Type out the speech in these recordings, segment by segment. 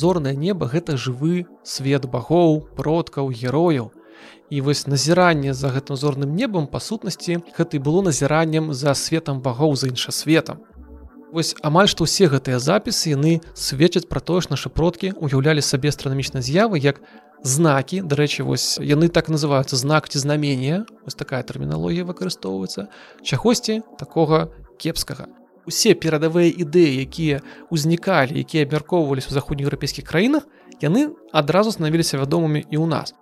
зорнае неба гэта жывы свет багоў продкаў герояў. І вось назіранне за гэтым зорным небам па сутнасці гэта і было назіраннем за светом багоў за іншасветам. Вось амаль што ўсе гэтыя запісы яны сведчаць пра тое ж нашы продкі уяўлялі сабе астранамічнай з'явы як знакі. Дарэчы вось яны так называюцца знак ці знамення вось такая тэрміналогія выкарыстоўваецца. Чагосьці такога кепскага усе перадавыя ідэі якія ўзнікалі якія абмяркоўваліся ў заходнееўрапейскіх краінах яны адразу станавіліся вядомымі і ў нас.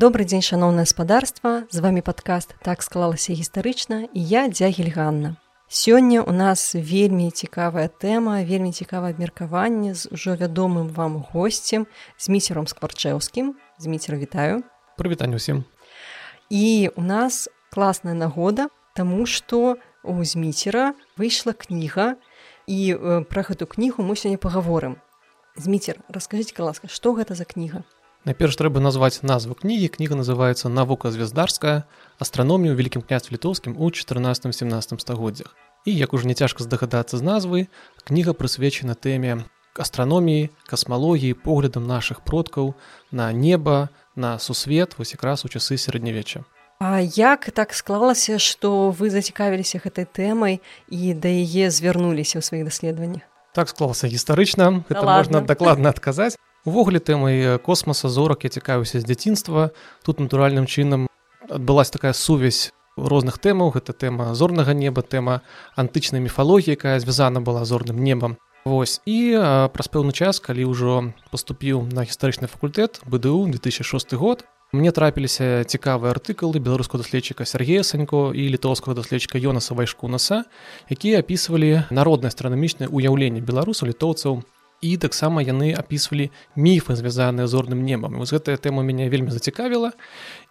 Добры дзень шаноўнае гаспадарства з вами падкаст так склалася гістарычна і я дзягель Ганна Сёння у нас вельмі цікавая тэма, вельмі цікавае абмеркаванне з ужо вядомым вам госцем з міцером скварчэўскім з міцера вітаю. Прывітанне усім і у нас класная нагода таму што у зміцера выйшла кніга і пра гэту кнігу мы сёння пагаворым зміцер расскажитеце ласка што гэта за кніга? Найперш трэба назваць назву кнігі. Кніга называется навука звяздарская астраномію вялікім княз літоўскім у 14-17 стагоддзях і як ужо не цяжка здагадацца з назвы кніга прысвечана тэме астраноміі касмалогіі поглядам наших продкаў на неба на сусвет вось якраз у часы сярэднявечча. А як так склалася што вы зацікавіліся гэтай тэмай і да яе звярнуліся ў сваіх даследаваннях? Так склалася гістарычна гэта да можна дакладна адказаць. Увогуле тэмай космоса зорак я цікаюся з дзяцінства. Тут натуральным чынам адбылася такая сувязь розных тэмаў. Гэта тэма зорнага неба, тэма антычнай міфалогіі, якая звязана была зорным небам. Вось і праз пэўны час, калі ўжо паступіў на гістарычны факультэт БДУ 2006 год, мне трапіліся цікавыя артыкулы беларускага даследчыка Сергея Санько і літоўскага даследчыка Йонаса Вайшкунаса, якія апісвалі народнае астранамічнае ўяўленне беларусаў літоўцаў і таксама яны апісвалі міфы звязаныя зорным небам вось гэтая тэма мяне вельмі зацікавіла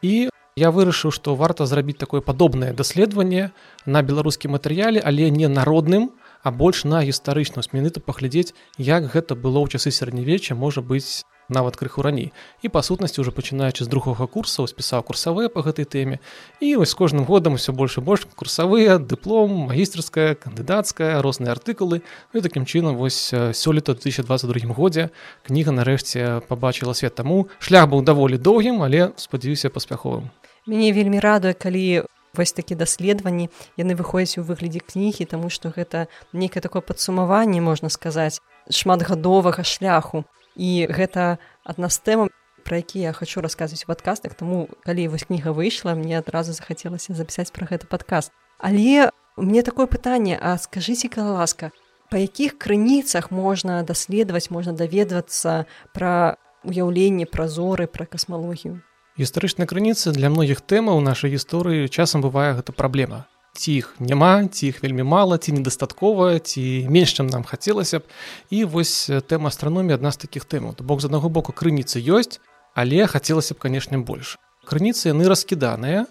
і я вырашыў што варта зрабіць такое падобнае даследаванне на беларускім матэрыяле але не народным а больш на гістарычную. Сменыта паглядзець як гэта было ў часы сярэднявечча можа быць нават крыху раней. І па сутнасці уже пачынаючы з другога курса спісаў курсавыя па гэтай тэме. І вось кожным годам усё больш і больш курсавыя дыплом магістрская кандыдацкая розныя артыкулы. Ну і такім чынам вось сёлета 2022 годзе кніга нарэшце пабачыла свет. Таму шлях быў даволі доўгім але спадзяюся паспяховым мяне вельмі радуе калі вось такі даследаванні яны выходзяць у выглядзе кнігі таму што гэта нейкае такое падсумаванне можна сказаць шматгадовага шляху. І гэта адна з тэмаў пра які я хочу расказваць у падкастах таму калі вось кніга выйшла мне адразу захацелася запісаць пра гэты падкаст. Але мне такое пытанне а скажыце кала ласка па якіх крыніцах можна даследаваць можна даведвацца пра уяўленне пра зоры пра касмалогію гістарычнай крыніцы для многіх тэмаў нашай гісторыі часам бывае гэта праблема. Ці іх няма ці іх вельмі мала ці недастаткова ці менш чым нам хацелася б. І вось тэма астраномія адна з такіх тэмаў. То бок з аднаго боку крыніцы ёсць але хацелася б канешне больш. Крыніцы яны раскіданыя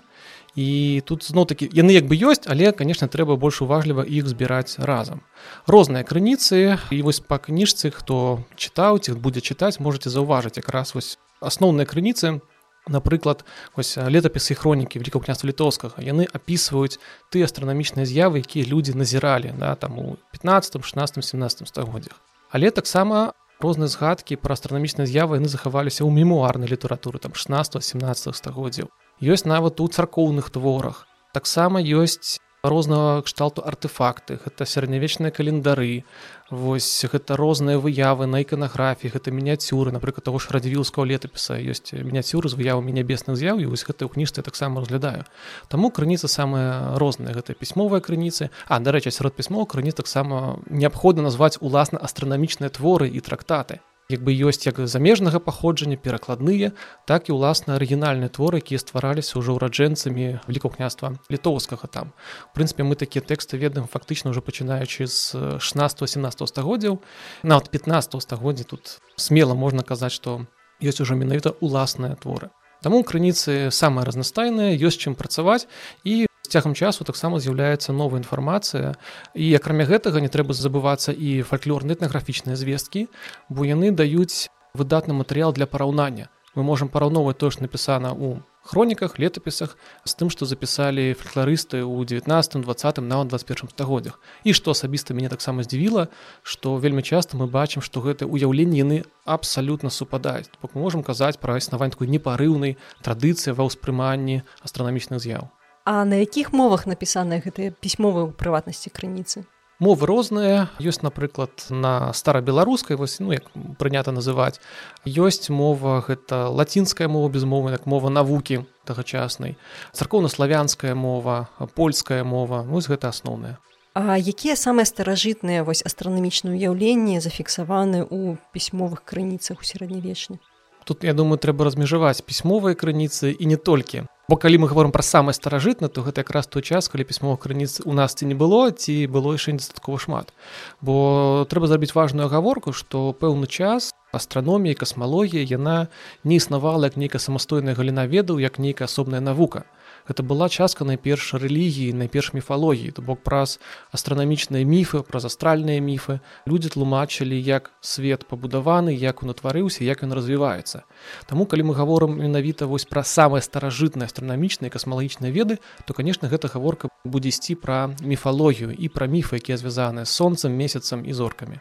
і тут зноў такі яны як бы ёсць але канешне трэба больш уважліва іх збіраць разам. Розныя крыніцы і вось па кніжцы хто чытаў ці будзе чытаць можете заўважыць якраз вось асноўныя крыніцы напрыклад вось летапісы хронікі великкаго княства літоўскага яны апісваюць ты астранамічныя з'явы якія людзі назіралі да там у 15 16 17 стагоддзях. Але таксама розныя згадкі пра астранамічныя з'явы яны захаваліся ў мемуарнай літаратуры там 16 17 стагоддзяў. Ёсць нават у царкоўных творах. Таксама ёсць рознага кшталту артефакты. Гэта сярэднявечныя календары вось гэта розныя выявы на іканаграфіі гэта мініяцюры напрыклад того ж радзівілскага летапіса ёсць мініяцюры з выявамі нябесных з'яў і вось гэта ў кніжцы таксама разглядаю. Таму крыніца самая розная гэта пісьмовыя крыніцы. А дарэчы сярод пісьмоў крыніц таксама неабходна назваць уласна астранамічныя творы і трактаты як бы ёсць як замежнага паходжання перакладныя так і ўласна арыгінальныя творы якія ствараліся ўжо ўраджэнцамі великкаго княства літоўскага там. В прынцыпе мы такія тэксты ведаем фактычна ўжо пачынаючы з 16 17 стагоддзяў. Нават 15 стагоддзя тут смела можна казаць што ёсць ужо менавіта уласныя творы. Таму крыніцы самыя разнастайныя ёсць чым працаваць і цягам часу таксама з'яўляецца новая інфармацыя. І акрамя гэтага не трэба забывацца і фальклорны этнаграфічныя звесткі бо яны даюць выдатны матэрыял для параўнання. Мы можемм параўноўваць тое ж напісана ў хроніках летапісах з тым што запісалі фальклорысты ў 19 20 на 21 стагоддзях. І што асабіста мяне таксама здзівіла што вельмі часта мы бачым што гэты ўяўленні яны абсалютна супадаюць. Бок мы можемм казаць пра існаванне такой непарыўнай традыцыі ва ўспрыманні астранамічных з'яў А на якіх мовах напісаныя гэтыя пісьмовыя ў прыватнасці крыніцы? Мовы розныя. Ёсць напрыклад на старабеларускай вось ну як прынята называць. Ёсць мова гэта лацінская мова безмовы як мова навукі тагачаснай. Царкоўна-славянская мова польская мова вось гэта асноўная А якія самыя старажытныя вось астранамічныя ўяўленні зафіксаваны ў пісьмовых крыніцах у сярэднявечных? Тут я думаю трэба размежаваць пісьмовыя крыніцы і не толькі бо калі мы говорим пра самае старажытна то гэта якраз той час калі пісьмовых крыніц у нас ці не было ці было яшчэ недастаткова шмат. Бо трэба зрабіць важную агаворку што пэўны час астраномія касмалогія яна не існавала як нейкая самастойная галіна ведаў як нейкая асобная навука гэта была частка найперш рэлігіі найперш міфалогіі то бок праз астранамічныя міфы праз астральныя міфы людзі тлумачылі як свет пабудаваны як он утварыўся як ён развіваецца Таму калі мы гаворым менавіта вось пра самыя старажытныя астранамічныя касмалагічныя веды то канешне гэта гаворка будзе ісці пра міфалогію і пра міфы якія звязаныя сонцам месяцам і зоркамі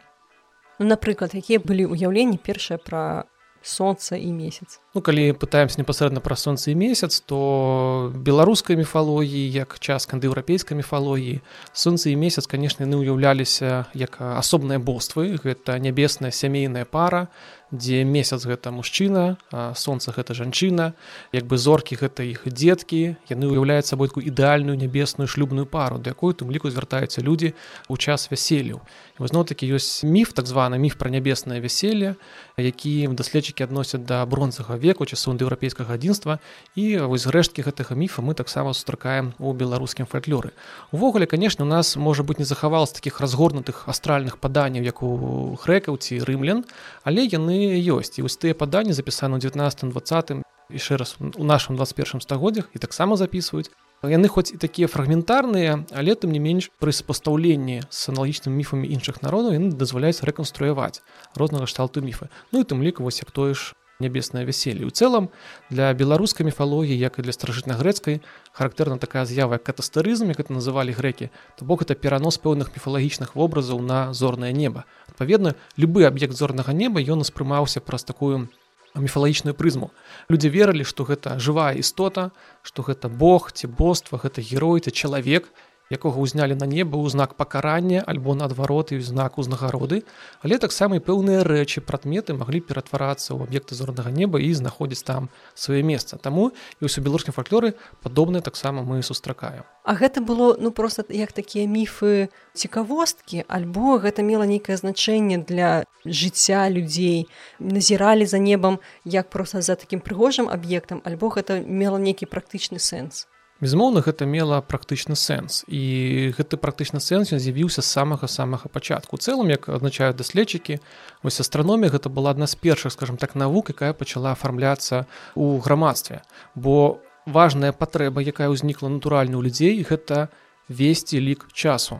ну, напрыклад якія былі ўяўленні першае пра сонца і месяц. Ну калі пытаемся непасрэдна пра сонца і месяц то беларускай міфалогіі як час кандэўрапейскай міфалогіі сонца і месяц канешне яны ўяўляліся як асобныя боствы гэта нябесная сямейная пара дзе месяц гэта мужчына сонца гэта жанчына. Як бы зоркі гэта іх дзеткі яны ўяўляюць сабой такую ідэальную нябесную шлюбную пару да якой тым ліку звяртаюцца людзі ў час вяселляў. Зноў такі ёсць міф так званы міф пра нябеснае вяселле які даследчыкі адносяць да бронзага веку часу еўрапейскага адзінства. І вось рэшткі гэтага міфа мы таксама сустракаем у беларускім фальклоры. Увогуле конечно у нас можа быть не захавалось таких разгорнутых астральных паданняў як у грэкаў ці рымлян але яны ёсць і вось тыя паданні запісаны ў 19 20 яшчэ раз у нашым 21 стагоддзях і таксама записываюць яны хоць і такія фрагментарныя але тым не менш пры супастаўленні з аналагічнымі міфамі іншых народаў яны дазваляюць рэканструяваць рознага шталту міфы ну і тым ліку вось як тое ж нябеснае вяселле у цэлым для беларускай міфалогіі як і для старажытна-грэцкай характэрна такая з'ява катастарызм як это называлі грэкі то бок это перанос пэўных міфалагічных вобразаў на зорнае неба адпаведна любы аб'ект зорнага неба ён успрымаўся праз такую міфалагічную прызму. Людзі верылі што гэта жывая істота што гэта бог ці боства гэта герой ці чалавек якога ўзнялі на неба ў знак пакарання альбо наадвароты знак узнагароды але таксама і пэўныя рэчы прадметы маглі ператварацца ў аб'екты зорнага неба і знаходзіць там сваё месца. Таму і ўсё беларускім фальклоры падобныя таксама мы сустракаем. А гэта было ну просто як такія міфы цікавосткі альбо гэта мела нейкае значэнне для жыцця людзей. Назіралі за небам як проста за такім прыгожым аб'ектам альбо гэта мела нейкі практычны сэнс Безмоўна, гэта мела практычны сэнс і гэты практычны сэнс ён з'явіўся з самага самага пачатку. У цэлым, як адзначаюць даследчыкі, вось астраномія гэта была адна з першых, скажем так навук, якая пачала афармляцца ў грамадстве. Бо важная патрэба, якая ўзнікла натуральна ў людзей, гэта весці лік часу.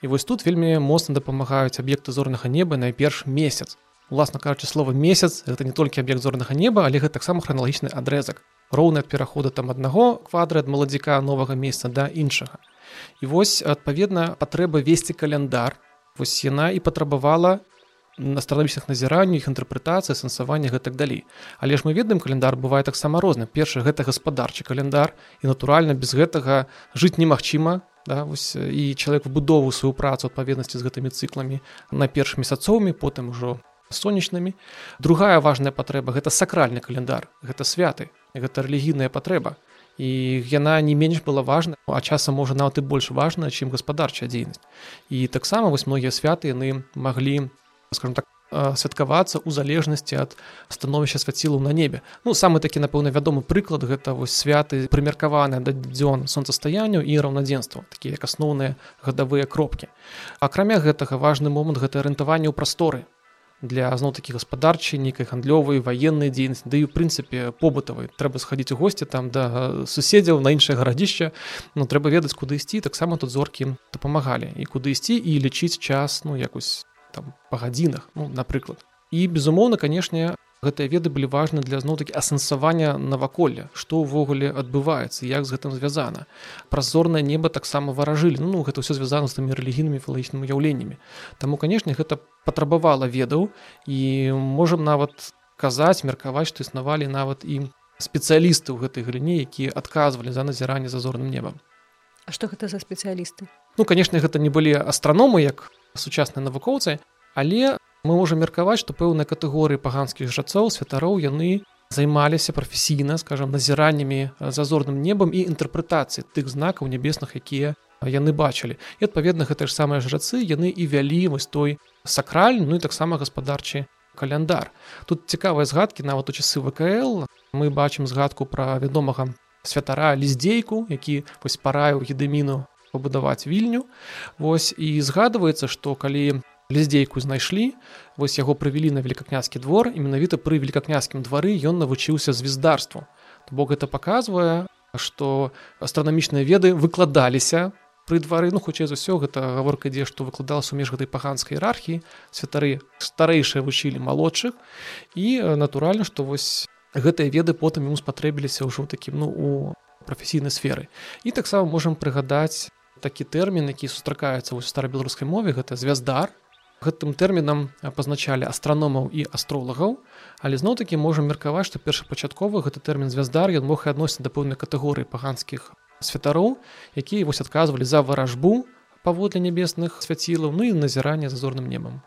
І вось тут вельмі моцна дапамагаюць аб'екты зорнага неба найперш месяц. Уласна кажучы слова месяц гэта не толькі аб'ект зорнага неба, але гэта таксама храналагічны адрезак роўны ад перахода там аднаго квадры ад маладзіка новага месца да іншага. І вось адпаведна патрэба весці каляндар вось яна і патрабавала на станавічных назіранню іх інтэрпрэтацыі сэнсавання гэтак далей. Але ж мы ведаем календар бывае таксама розны першы гэта гаспадарчы календар і натуральна без гэтага жыць немагчыма да, і чалавек выбудову сваю працу адпаведнасці з гэтымі цыкламі найперш месяцоўмі потым ужо сонечнымі. Другая важная патрэба гэта сакральны календар, гэта святы, гэта рэлігійная патрэба. І яна не менш была важна, а часам можа нават і больш важна, чым гаспадарчая дзейнасць. І таксама вось многія святы яны маглі скажем так святкавацца ў залежнасці ад становішча свяцілу на небе. Ну самы такі напэўна вядомы прыклад гэта вось святы прымеркаваныя да дзён сонцастаянню і раўнадзенства, такія як асноўныя гадавыя кропкі. Акрамя гэтага важны момант гэта арыентаванне ў прасторы для зноў такі гаспадарчай нейкай гандлёвай ваеннай дзейнасці да і ў прынцыпе побытавай. Трэба схадзіць у госці там да суседзяў на іншае гарадзішча ну трэба ведаць куды ісці. Таксама тут зоркі дапамагалі. І куды ісці і лічыць час ну якось там па гадзінах ну напрыклад і безумоўна канешне гэтыя веды былі важны для зноў-такі асэнсавання наваколля што ўвогуле адбываецца як з гэтым звязана. Празорнае неба таксама варажылі. Ну гэта ўсё звязана з тымі рэлігійнымі філагічнымі уяўленнямі Таму канешне гэта патрабавала ведаў і можам нават казаць меркаваць што існавалі нават і спецыялісты ў гэтай галіне якія адказвалі за назіранне за зорным небам. А што гэта за спецыялісты? Ну канешне гэта не былі астраномы як сучасныя навукоўцы але мы можам меркаваць што пэўныя катэгорыі паганскіх жрацоў святароў яны займаліся прафесійна скажем назіраннямі зазорным небам і інтэрпрэтацыі тых знакаў нябесных якія яны бачылі. І адпаведна гэта ж самыя жрацы яны і вялі вось той сакральны ну і таксама гаспадарчы каляндар. Тут цікавыя згадкі нават у часы вКл мы бачым згадку пра вядомага святара ліздзейку які вось параіў гедеміну пабудаваць вільню. Вось і згадваецца што калі ліздзейку знайшлі вось яго прывялі на великакняцкі двор і менавіта пры великакняцкім двары ён навучыўся звездарству бок гэта паказвае што астранамічныя веды выкладаліся пры двары. Ну хутчэй за ўсё гэта гаворка ідзе што выкладалася у меж гэтай паганскай іерархіі. Святары старэйшыя вучылі малодшых. І натуральна што вось гэтыя веды потым ему спатрэбіліся ўжо такім ну у прафесійнай сферы. І таксама можам прыгадаць такі тэрмін які сустракаецца ў старабеларускай мове гэта звяздар гэтым тэрмінам пазначалі астраномаў і астролагаў але зноў-такі можам меркаваць што першапачаткова гэты тэрмін звяздар ён мог адносіць да пэўнай катэгорыі паганскіх святароў якія вось адказвалі за варажбу паводле нябесных свяцілаў ну і назірання за зорным небам.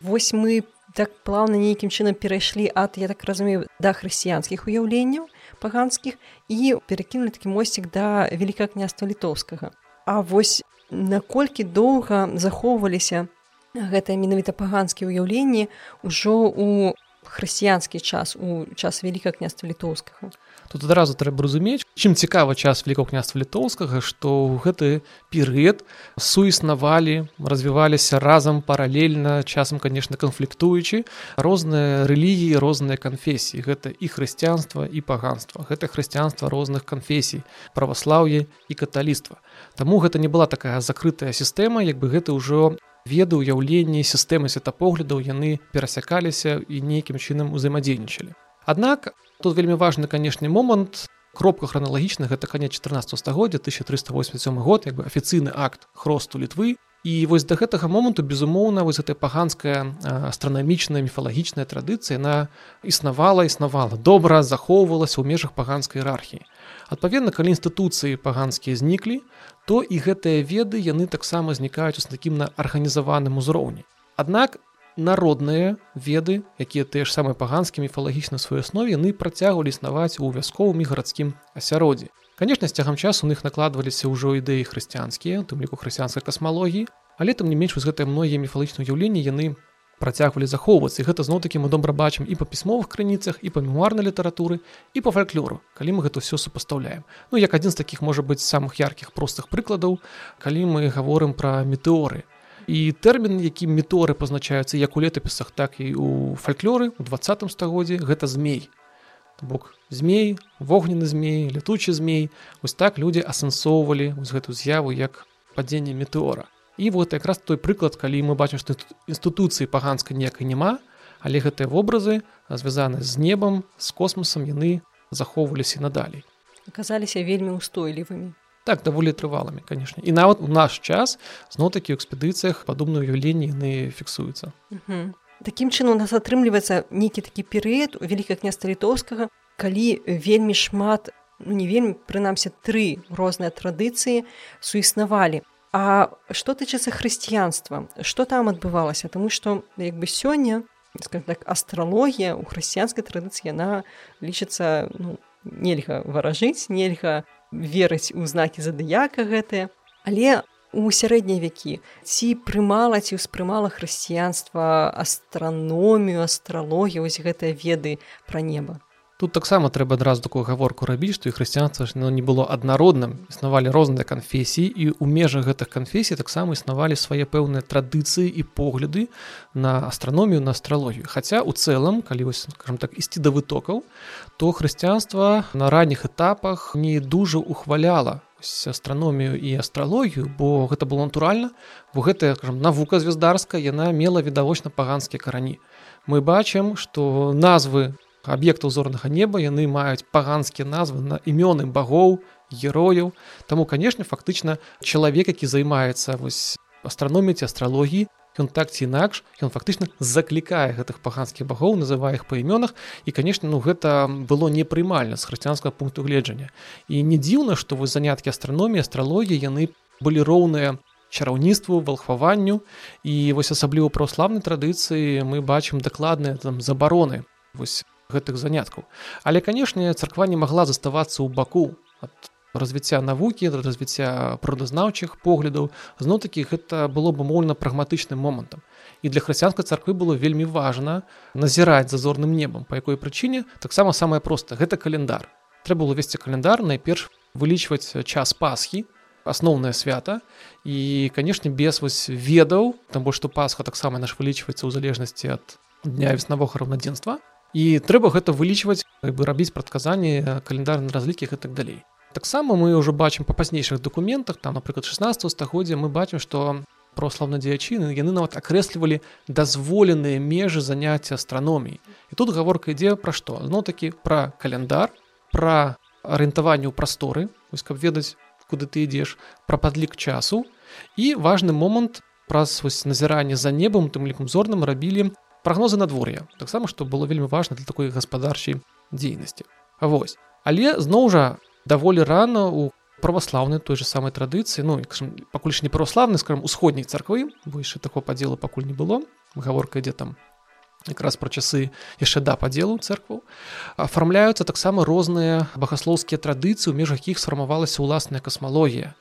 Вось мы так плаўна нейкім чынам перайшлі ад я так разумею да хрысціянскіх уяўленняў паганскіх і перакінулі такі мосцік да велика княства літоўскага. А вось наколькі доўга захоўваліся гэтыя менавіта паганскія ўяўленні ўжо ў хрысціянскі час у час вяліка княства літоўскага. Тут адразу трэба разумець чым цікава час великого княства літоўскага што ў гэты перыяд суіснавалі развіваліся разам паралельна часам конечно канфліктуючы розныя рэлігіі розныя канфесіі. Гэта і хрысціянства і паганства. Гэта хрысціянства розных канфесій праваслаўе і каталіцтва. Таму гэта не была такая закрытая сістэма як бы гэта ўжо веды ўяўленні сістэмы светапоглядаў яны перасякаліся і нейкім чынам узаемадзейнічалі. Аднак тут вельмі важны канешне момант. Кропка храналагічна гэта канец 14 стагоддзя 1387 год як бы афіцыйны акт хросту літвы. І вось да гэтага моманту безумоўна вось гэтая паганская астранамічная міфалагічная традыцыя на існавала існавала добра захоўвалася ў межах паганскай іерархіі адпаведна калі інстытуцыі паганскія зніклі то і гэтыя веды яны таксама знікаюць у такім на арганізаваным узроўні. Аднак народныя веды якія тыя ж самыя паганскія міфалагічна сваёй аснове яны працягвалі існаваць у вясковым і гарадскім асяроддзі. Конечно з цягам часу у них накладваліся ўжо ідэі хрысціянскія тым ліку хрысціянскай касмалогіі але там не менш з гэтыя многія міфалагічныя уяўленні яны працягвалі захоўвацца. Гэта зноў-такі мы добра бачым і па пісьмовых крыніцах і па мемуарнай літаратуры і па фальклору калі мы гэта ўсё супастаўляем. Ну як адзін з такіх можа быць самых яркіх простых прыкладаў калі мы гаворым пра метэоры. І тэрмін які меторы пазначаюцца як у летапісах так і у фальклоры у двадцатым стагоддзі гэта змей. Бок змей вогнены змей летучы змей. Вось так людзі асэнсоўвалі вось гэту з'яву як падзенне метэора і вот якраз той прыклад калі мы бачым што інстытуцыі паганскай ніякай няма але гэтыя вобразы звязаны з небам з космосам яны захоўваліся надалей. Аказаліся вельмі устойлівымі так даволі трываламі канешне. І нават у наш час зноў-такі ў экспедыцыях падобныя ўяўленні яны фіксуюцца. Такім чынам у нас атрымліваецца нейкі такі перыяд у вяліка княста літоўскага, калі вельмі шмат ну, не вельмі прынамсі тры розныя традыцыі суіснавалі. А што тычыцца хрысціянства, што там адбывалася, Таму што як бы сёння так астралогія ў хрысціянскай традыцыі яна лічыцца ну, нельга варажыць, нельга верыць у знакі задыяка гэтыя. Але у сярэднія вякі ці прымала ці ўспрымала хрысціянства астраномію астралогію вось гэтыя веды пра неба тут таксама трэба адразу такую гаворку рабіць што і хрысціянства ж не было аднародным існавалі розныя канфесіі і ў межах гэтых канфесій таксама існавалі свае пэўныя традыцыі і погляды на астраномію на астралогію. Хаця у цэлым калі скажем так ісці да вытокаў то хрысціянства на ранніх этапах не дужа ухваляла астраномію і астралогію бо гэта было натуральна бо гэтая навука звездарская яна мела відавочна паганскія карані. Мы бачым што назвы аб'ектаў зорнага неба яны маюць паганскія назвы на імёны багоў герояў. Таму канешне фактычна чалавек які займаецца вось астраноміці астралогіі ён так ці інакш ён фактычна заклікае гэтых паганскіх багоў называе іх па імёнах. І канешне ну гэта было непрымальна з хрысціянскага пункту гледжання. І не дзіўна што вось заняткі астраноміі астралогіі яны былі роўныя чараўніцтву валхваванню. І вось асабліва праваславнай традыцыі мы бачым дакладныя там забароны вось гэтых заняткаў. Але канешне царква не магла заставацца ў баку ад развіцця навукі развіцця продазнаўчых поглядаў. Зноў такі гэта было бы мольна прагматычным момантам. І для хрысціянскай царквы было вельмі важна назіраць за зорным небам па якой прычыне таксама самае проста гэта календар трэба было весці календар найперш вылічваць час пасхі асноўнае свята. І канешне без вось ведаў там больш што пасха таксама наш вылічваецца ў залежнасці ад дня веснавога раўнадзенства і трэба гэта вылічваць бы рабіць прадказанні календарнай разлікіх і так далей. Таксама мы ўжо бачым па пазнейшых дакументах там напрыклад 16 стагоддзя мы бачым што прославна дзеячыны яны нават акрэслівалі дазволеныя межы заняцця астраноміі. І тут гаворка ідзе пра што? Зно такі пра каляндар пра арыентаванне ў прасторы вось каб ведаць куды ты ідзеш пра падлік часу. І важны момант праз вось назіранне за небам тым лікам зорным рабілі прагнозы надвор'я таксама што было вельмі важна для такой гаспадарчай дзейнасці Вось. Але зноў жа даволі рана у праваслаўнай той же самай традыцыі ну пакуль ж не праваславны скажем усходняй царквы больше такого падзелу пакуль не было. Гаворка ідзе там якраз пра часы яшчэ да падзелу церкву афармляюцца таксама розныя багаслоўскія традыцыі у межах іх сфармавалася ўласная касмалогія.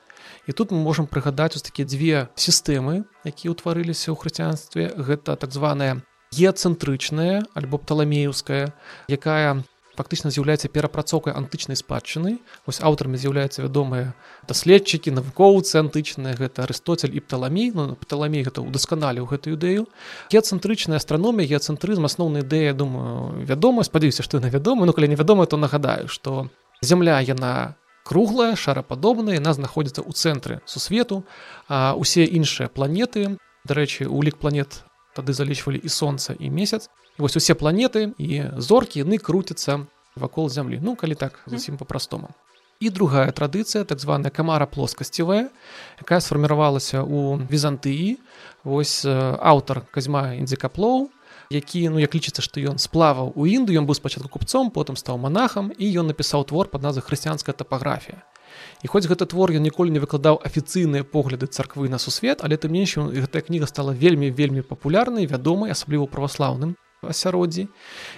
І тут мы можемм прыгадаць ось такія дзве сістэмы якія ўтварыліся ў хрысціянстве. Гэта так званая геацэнтрычная альбо пталамеўская якая фактычна з'яўляецца перапрацоўкай антычнай спадчыны. Вось аўтарамі з'яўляюцца вядомыя даследчыкі навукоўцы антычныя гэта арыстоцель і пталамей. Ну, пталамей гэта удасканаліў гэтую ідэю. Геацэнтрычная астраномія геацэнтрызм асноўная ідэя думаю вядома спадзяюся што на вядома ну калі невядома то нагадаю што зямля яна круглая шарападобная яна знаходзіцца ў цэнтры сусвету а усе іншыя планеты дарэчы улік планет тады залічвалі і сонца і месяц вось усе планеты і зоркі яны круцяцца вакол зямлі ну калі так зусім по-простому. І другая традыцыя так званая камара плоскасцевая якая сфарміравалася ў візантыі вось аўтар казьма індзікаплоў які ну як лічыцца што ён сплаваў у інду ён быў спачатку купцом потым стаў монахам і ён напісаў твор под назвы хрысціянская тапаграфія і хоць гэта твор ён ніколі не выкладаў афіцыйныя погляды царквы на сусвет але тым менш гэтая кніга стала вельмі вельмі папулярнай вядомай асабліва праваслаўным асяроддзі.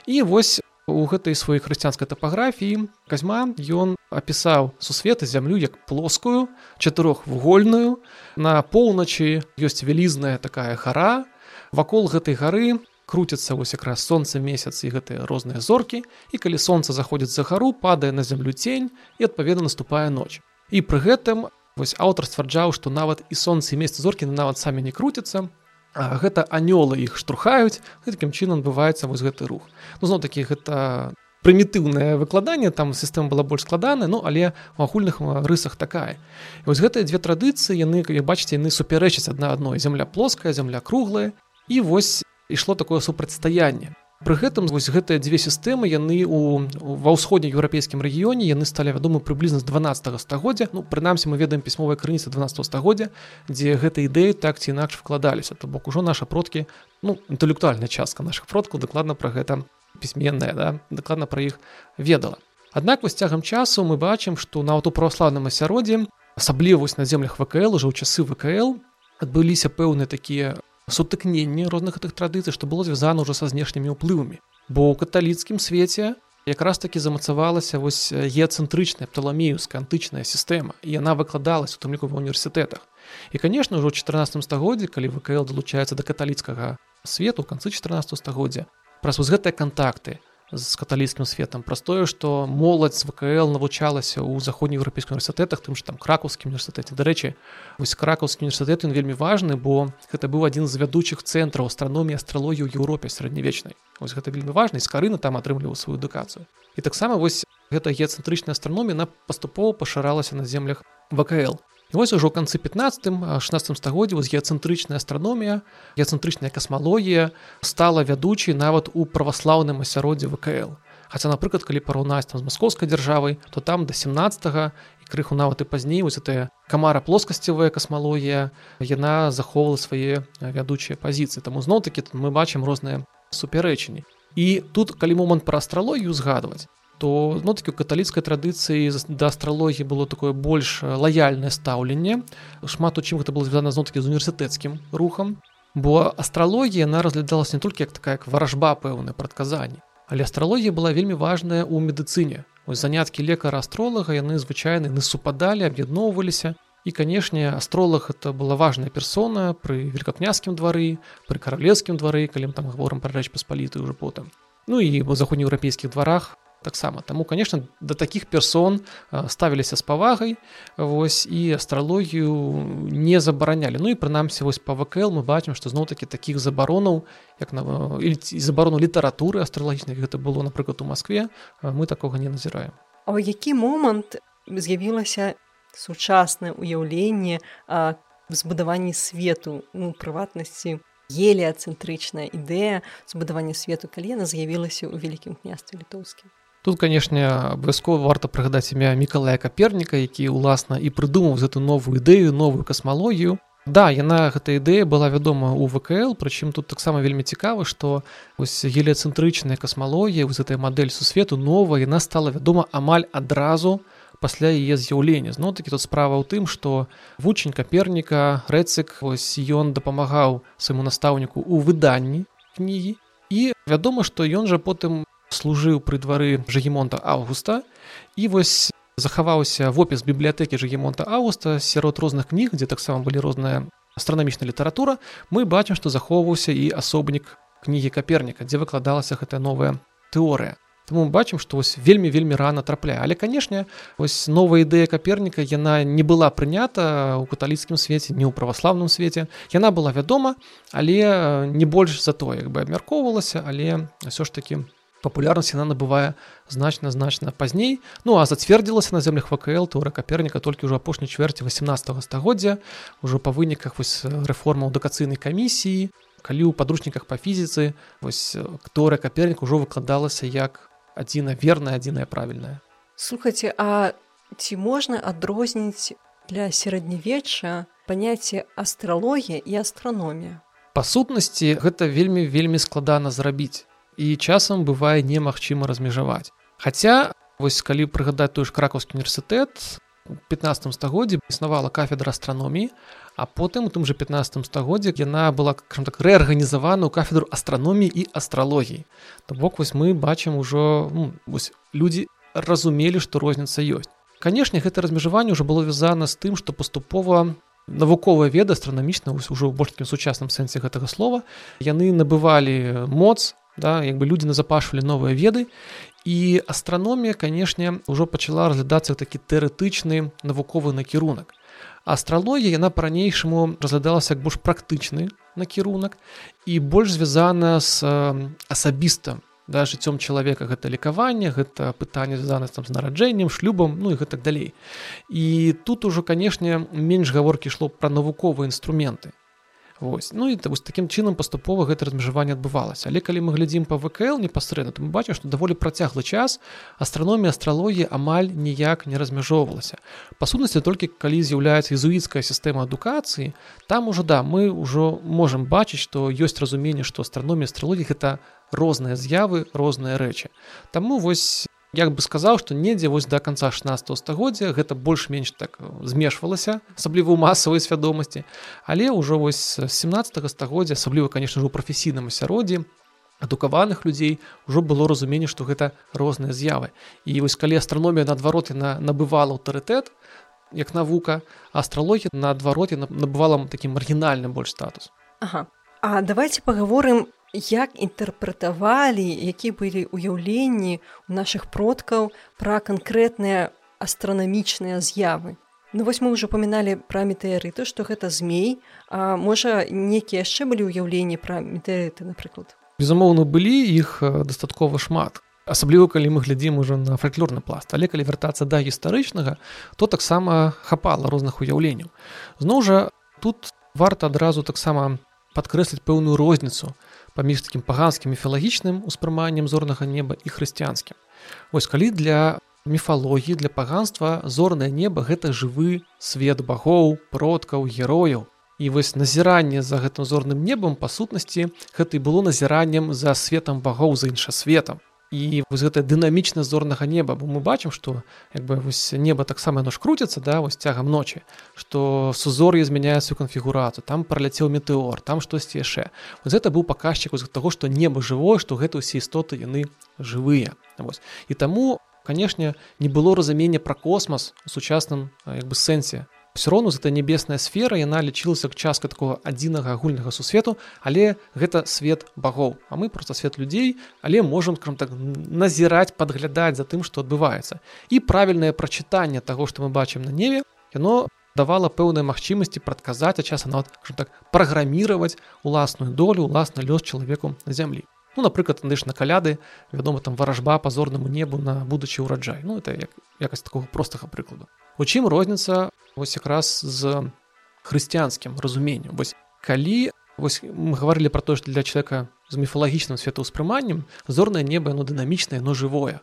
І вось у гэтай сваёй хрысціянскай тапаграфіі казьма ён апісаў сусветы зямлю як плоскую чатырохвугольную. На поўначы ёсць вялізная такая гара. Вакол гэтай гары круцяцца вось якраз сонца месяц і гэтыя розныя зоркі. І калі сонца заходзіць за гару падае на зямлю цень і адпаведна наступае ноч і пры гэтым вось аўтар сцвярджаў што нават і сонца і месяц зоркі нават самі не круцяцца гэта анёлы іх штурхаюць такім чынам бываецца вось гэты рух. Ну зноў такі гэта прымітыўнае выкладанне там сістэма была больш складаная ну але у агульных рысах такая. І вось гэтыя две традыцыі яны як бачыце яны супярэчаць адна адной. Зямля плоская зямля круглая. І вось ішло такое супрацьстаянне Пры гэтым вось гэтыя дзве сістэмы яны у ва ўсходнееўрапейскім рэгіёне яны сталі вядомы прыблізна з 12 стагоддзя. Ну прынамсі мы ведаем пісьмовая крыніца 12 стагоддзя дзе гэта ідэі так ці інакш вкладаліся. То бок ужо наша продкі ну інтэлектуальная частка наших продкаў дакладна пра гэта пісьменная да дакладна пра іх ведала. Аднак вось цягам часу мы бачым што нават у праваславным асяроддзі асабліва вось на землях вКл ужо ў часы вКл адбыліся пэўныя такія сутыкненні розных гэтых традыцый што было звязана ўжо са знешнімі ўплывамі бо ў каталіцкім свеце якраз таки замацавалася вось геацэнтрычная пталамеюская антычная сістэма і яна выкладалась у тым ліку ва універсітэтах і конечно ўжо 14 стагоддзе калі вКл далучаецца да каталіцкага свету канцы 14 стагоддзя праз вось гэтыя кантакты з каталійскім светом. Праз тое што моладзь вКл навучалася ў заходнееўрапейскіх універсітэтах тым ж там кракаўскім універсітэце дарэчы вось кракаўскі універсітэт ён вельмі важны бо гэта быў адзін з вядучых цэнтраў астраноміі астралогію Еўропе сярэднявечнай вось гэта вельмі важна скарына там атрымліваў сваю адукацыю і таксама вось гэта геацэнтрычная астраномія на паступова пашыралася на землях вКл І вось ужо канцы 15-16 стагоддзя вось геацэнтрычная астраномія геацэнтрычная касмалогія стала вядучай нават у праваслаўным асяроддзе вКл. Хаця напрыклад калі параўнаць там з маскоўскай дзяржавай то там да 17 і крыху нават і пазней вось гэтая камара плоскасцевая касмалогія яна захоўвала свае вядучыя пазіцыі таму зноў такі мы бачым розныя супярэчанні і тут калі момант пра астралогію згадваць то ну такі у каталіцкай традыцыі да астралогіі было такое больш лаяльнае стаўленне. Шмат у чым гэта было звязана зно-такі з універсітэцкім рухам бо астралогія она разглядалась не толькі як такая як варажба пэўнае прадказанне але астралогія была вельмі важная ў медыцыне. Ось заняткі лекара астролага яны звычайны не супадалі аб'ядноўваліся. І канешне астролог это была важная персона пры великкапняцкім двары пры каралевскім двары калі там гаворам пра рэч паспаліты ўжо потым. Ну і бо заходнееўрапейскіх дварах таксама. Таму конечно да таких персон ставіліся з павагай вось і астралогію не забаранялі. Ну і прынамсі вось па вКл мы бачым што зноў такі таких забаронаў як на забарону літаратуры астралагічных гэта было напрыклад у Москве мы такога не назіраем. А які момант з'явілася сучаснае уяўленне збудаванні свету? Ну прыватнасці геліяцэнтрычная ідэя збудавання свету калі яна з'явілася ў вялікім княстве літоўскім Тут канешне абавязкова варта прыгадаць імя мікалая каперніка які ўласна і прыдумаў гэту новую ідэю новую касмалогію Да яна гэта ідэя была вядома ў вКл прычым тут таксама вельмі цікава што вось геліяцэнтрычная касмалогія вось гэтая мадэль сусвету новая яна стала вядома амаль адразу пасля яе з'яўлення. Зноў такі тут справа ў тым што вучень каперніка рэцык вось ён дапамагаў свайму настаўніку ў выданні кнігі. І вядома што ён жа потым служыў пры двары жагемонта августа і вось захаваўся вопіс бібліятэкі жагемонта августа сярод розных кніг дзе таксама былі розная астранамічная літаратура. Мы бачым што захоўваўся і асобнік кнігі каперніка дзе выкладалася гэтая новая тэорыя. Таму мы бачым што вось вельмі вельмі рана трапляе. Але канешне вось новая ідэя каперніка яна не была прынята ў каталіцкім свеце не ў праваслаўным свеце. Яна была вядома але не больш за то як бы абмяркоўвалася але ўсё ж таки папулярнасць яна набывае значна значна пазней ну а зацвердзілася на землях вКл тура каперніка толькі ўжо апошняй чвэрці 18 стагоддзя ўжо па выніках вось рэформа адукацыйнай камісіі калі ў падручніках па фізіцы вось ктора капернік ужо выкладалася як адзіна верная адзіная правільная слухайте а ці можна адрозніць для сярэднявечча паняцце астралогія і астраномія па сутнасці гэта вельмі вельмі складана зрабіць і часам бывае немагчыма размежаваць. Хаця вось калі прыгадаць той ж кракаўскі універсітэт 15 стагоддзі існавала кафедра астраноміі, а потым у тым жа 15 стагоддзе яна была так рэарганізавана ў кафедру астраноміі і астралогіі. То бок вось мы бачым ужо ну, людзі разумелі, што розніца ёсць. Канешне, гэта размежаванне ўжо было вязана з тым, што паступова навуковыя веды астранамічна ўжо ў больш сучасным сэнсе гэтага слова яны набывалі моц да, як бы людзі назапашвалі новыя веды. І астраномія канешне ўжо пачала разглядацца такі тэарэтычны навуковы накірунак. Астралогія яна па-ранейшаму разглядалася як больш практычны накірунак і больш звязана з асабістым да, жыццём чалавека. Гэта лекаванне гэта пытанне звязана там з нараджэннем шлюбам ну і гэтак далей. І тут ужо канешне менш гаворкі ішло пра навуковыя інструменты Вось. Ну і вось такім чынам паступова гэта размежаванне адбывалася. Але калі мы глядзім па ВКЛ непасрэдна, то мы бачым, што даволі працяглы час астраномія астралогіі амаль ніяк не размяжоўвалася. Па сутнасці толькі калі з'яўляецца езуіцкая сістэма адукацыі, там ужо да мы ўжо можам бачыць, што ёсць разуменне, што астраномія астралогіі гэта розныя з'явы, розныя рэчы. Таму вось як бы сказаў што недзе вось да конца 16 стагоддзя гэта больш-менш так э, змешвалася асабліва ў масавай свядомасці. Але ўжо вось 17 стагоддзя асабліва конечно ж у прафесійным асяроддзі адукаваных людзей ужо было разуменне што гэта розныя з'явы. І вось калі астраномія наадварот на набывала аўтарытэт як навука астралогія наадвароце набывала такі маргінальны больш статус. Ага. А давайте паговорым як інтэрпрэтавалі які былі ўяўленні у нашых продкаў пра канкрэтныя астранамічныя з'явы. Ну вось мы ўжо паміналі пра метэарыты што гэта змей а можа нейкія яшчэ былі ўяўленні пра метэарыты напрыклад? Безумоўна былі іх дастаткова шмат. Асабліва калі мы глядзім ужо на фальклорны пласт. Але калі вяртацца да гістарычнага то таксама хапала розных уяўленняў зноў жа тут варта адразу таксама падкрэсліць пэўную розніцу паміж такім паганскім міфалагічным успрыманнем зорнага неба і хрысціянскім. Вось калі для міфалогіі для паганства зорнае неба гэта жывы свет багоў продкаў герояў. І вось назіранне за гэтым зорным небам па сутнасці гэта і было назіраннем за светом багоў за іншасветам і вось гэта дынамічна зорнага неба бо мы бачым што як бы вось неба таксама яно ж круціцца да вось цягам ночы што сузор'е змяняе сваю канфігурацыю там праляцеў метэор там штосьці яшчэ. Вось гэта быў паказчык з таго што неба жывое што гэта ўсе істоты яны жывыя. Вось. І таму канешне не было разумення пра космас у сучасным як бы сэнсе все роўно гэта нябесная сфера яна лічылася к частка такого адзінага агульнага сусвету. Але гэта свет багоў а мы просто свет людзей але можем кром так назіраць падглядаць за тым што адбываецца і правільнае прачытанне таго што мы бачым на неве яно давала пэўныя магчымасці прадказаць а часам нават так праграміраваць уласную долю уласны лёс чалавеку на зямлі. Ну, напрыклад ж на каляды вядома там варажба пазорнаму небу на будучы ўраджай. Ну это як, якасць такого простага прыкладу. У чым розніца вось якраз з хрысціянскім разуменнем. Вось калі вось мы гаварылі про то што для чалавека з міфалагічным светаўспрыманнем зорнае неба яно дынамічнае но жывое.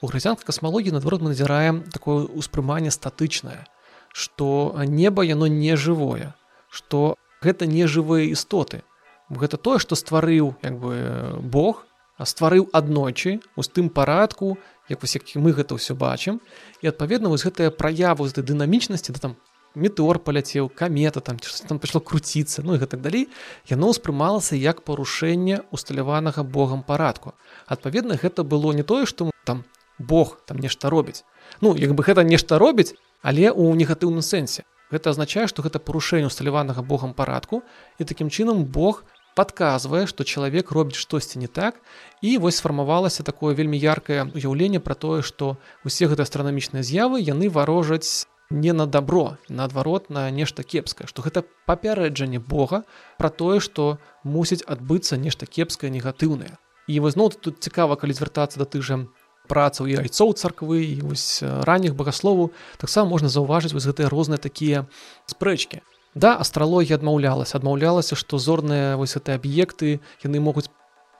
У хрысціянскай касмалогіі наадварот мы назіраем такое ўспрыманне статычнае што неба яно не жывое што гэта не жывыя істоты. Гэта тое што стварыў як бы Бог стварыў аднойчы у тым парадку як вось як мы гэта ўсё бачым. І адпаведна вось гэтая праяву з дынамічнасці да там метэор паляцеў камета там там пайшло круціцца ну і гэтак далей яно ўспрымалася як парушэнне усталяванага Богам парадку. Адпаведна гэта было не тое што там Бог там нешта робіць. Ну як бы гэта нешта робіць але ў негатыўным сэнсе. Гэта азначае, што гэта парушэнне усталяванага Богам парадку і такім чынам Бог падказвае што чалавек робіць штосьці не так. І вось сфармавалася такое вельмі яркае уяўленне пра тое што усе гэты астранамічныя з'явы яны варожаць не на добро наадварот на нешта кепскае што гэта папярэджанне Бога пра тое што мусіць адбыцца нешта кепскае негатыўнае і вось зноў тут цікава калі звяртацца да тых жа працаў і айцоў царквы і вось ранніх багаслову таксама можна заўважыць вось гэтыя розныя такія спрэчкі Да астралогія адмаўлялася адмаўлялася што зорныя вось гэты аб'екты яны могуць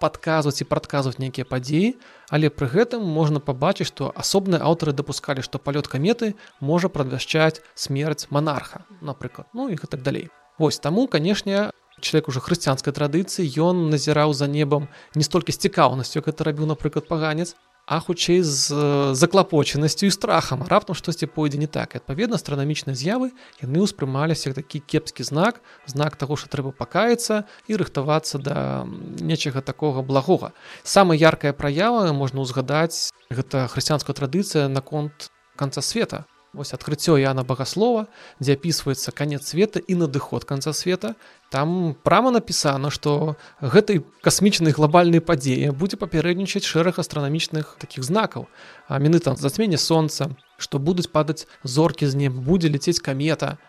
падказваць і прадказваць нейкія падзеі але пры гэтым можна пабачыць што асобныя аўтары дапускалі што палёт каметы можа прадвяшчаць смерць манарха напрыклад ну і гэтак далей. Вось таму канешне чалавек уже хрысціянскай традыцыі ён назіраў за небам не столькі з цікаўнасцю гэта рабіў напрыклад паганец а хутчэй з заклапочанасцю і страхам раптам штосьці пойдзе не так. Адпаведна астранамічныя з'явы яны ўспрымаліся такі кепскі знак знак таго што трэба пакаяцца і рыхтавацца да нечага такога благога самая яркая праява можна ўзгадаць гэта хрысціянская традыцыя наконт канца света вось адкрыццё Яна багаслова дзе апісваецца канец света і надыход канца света. Там прама напісана што гэтай касмічнай глобальнай падзеі будзе папярэднічаць шэраг астранамічных такіх знакаў. А міны там зацьменне сонца што будуць падаць зоркі з неб будзе ляцець камета.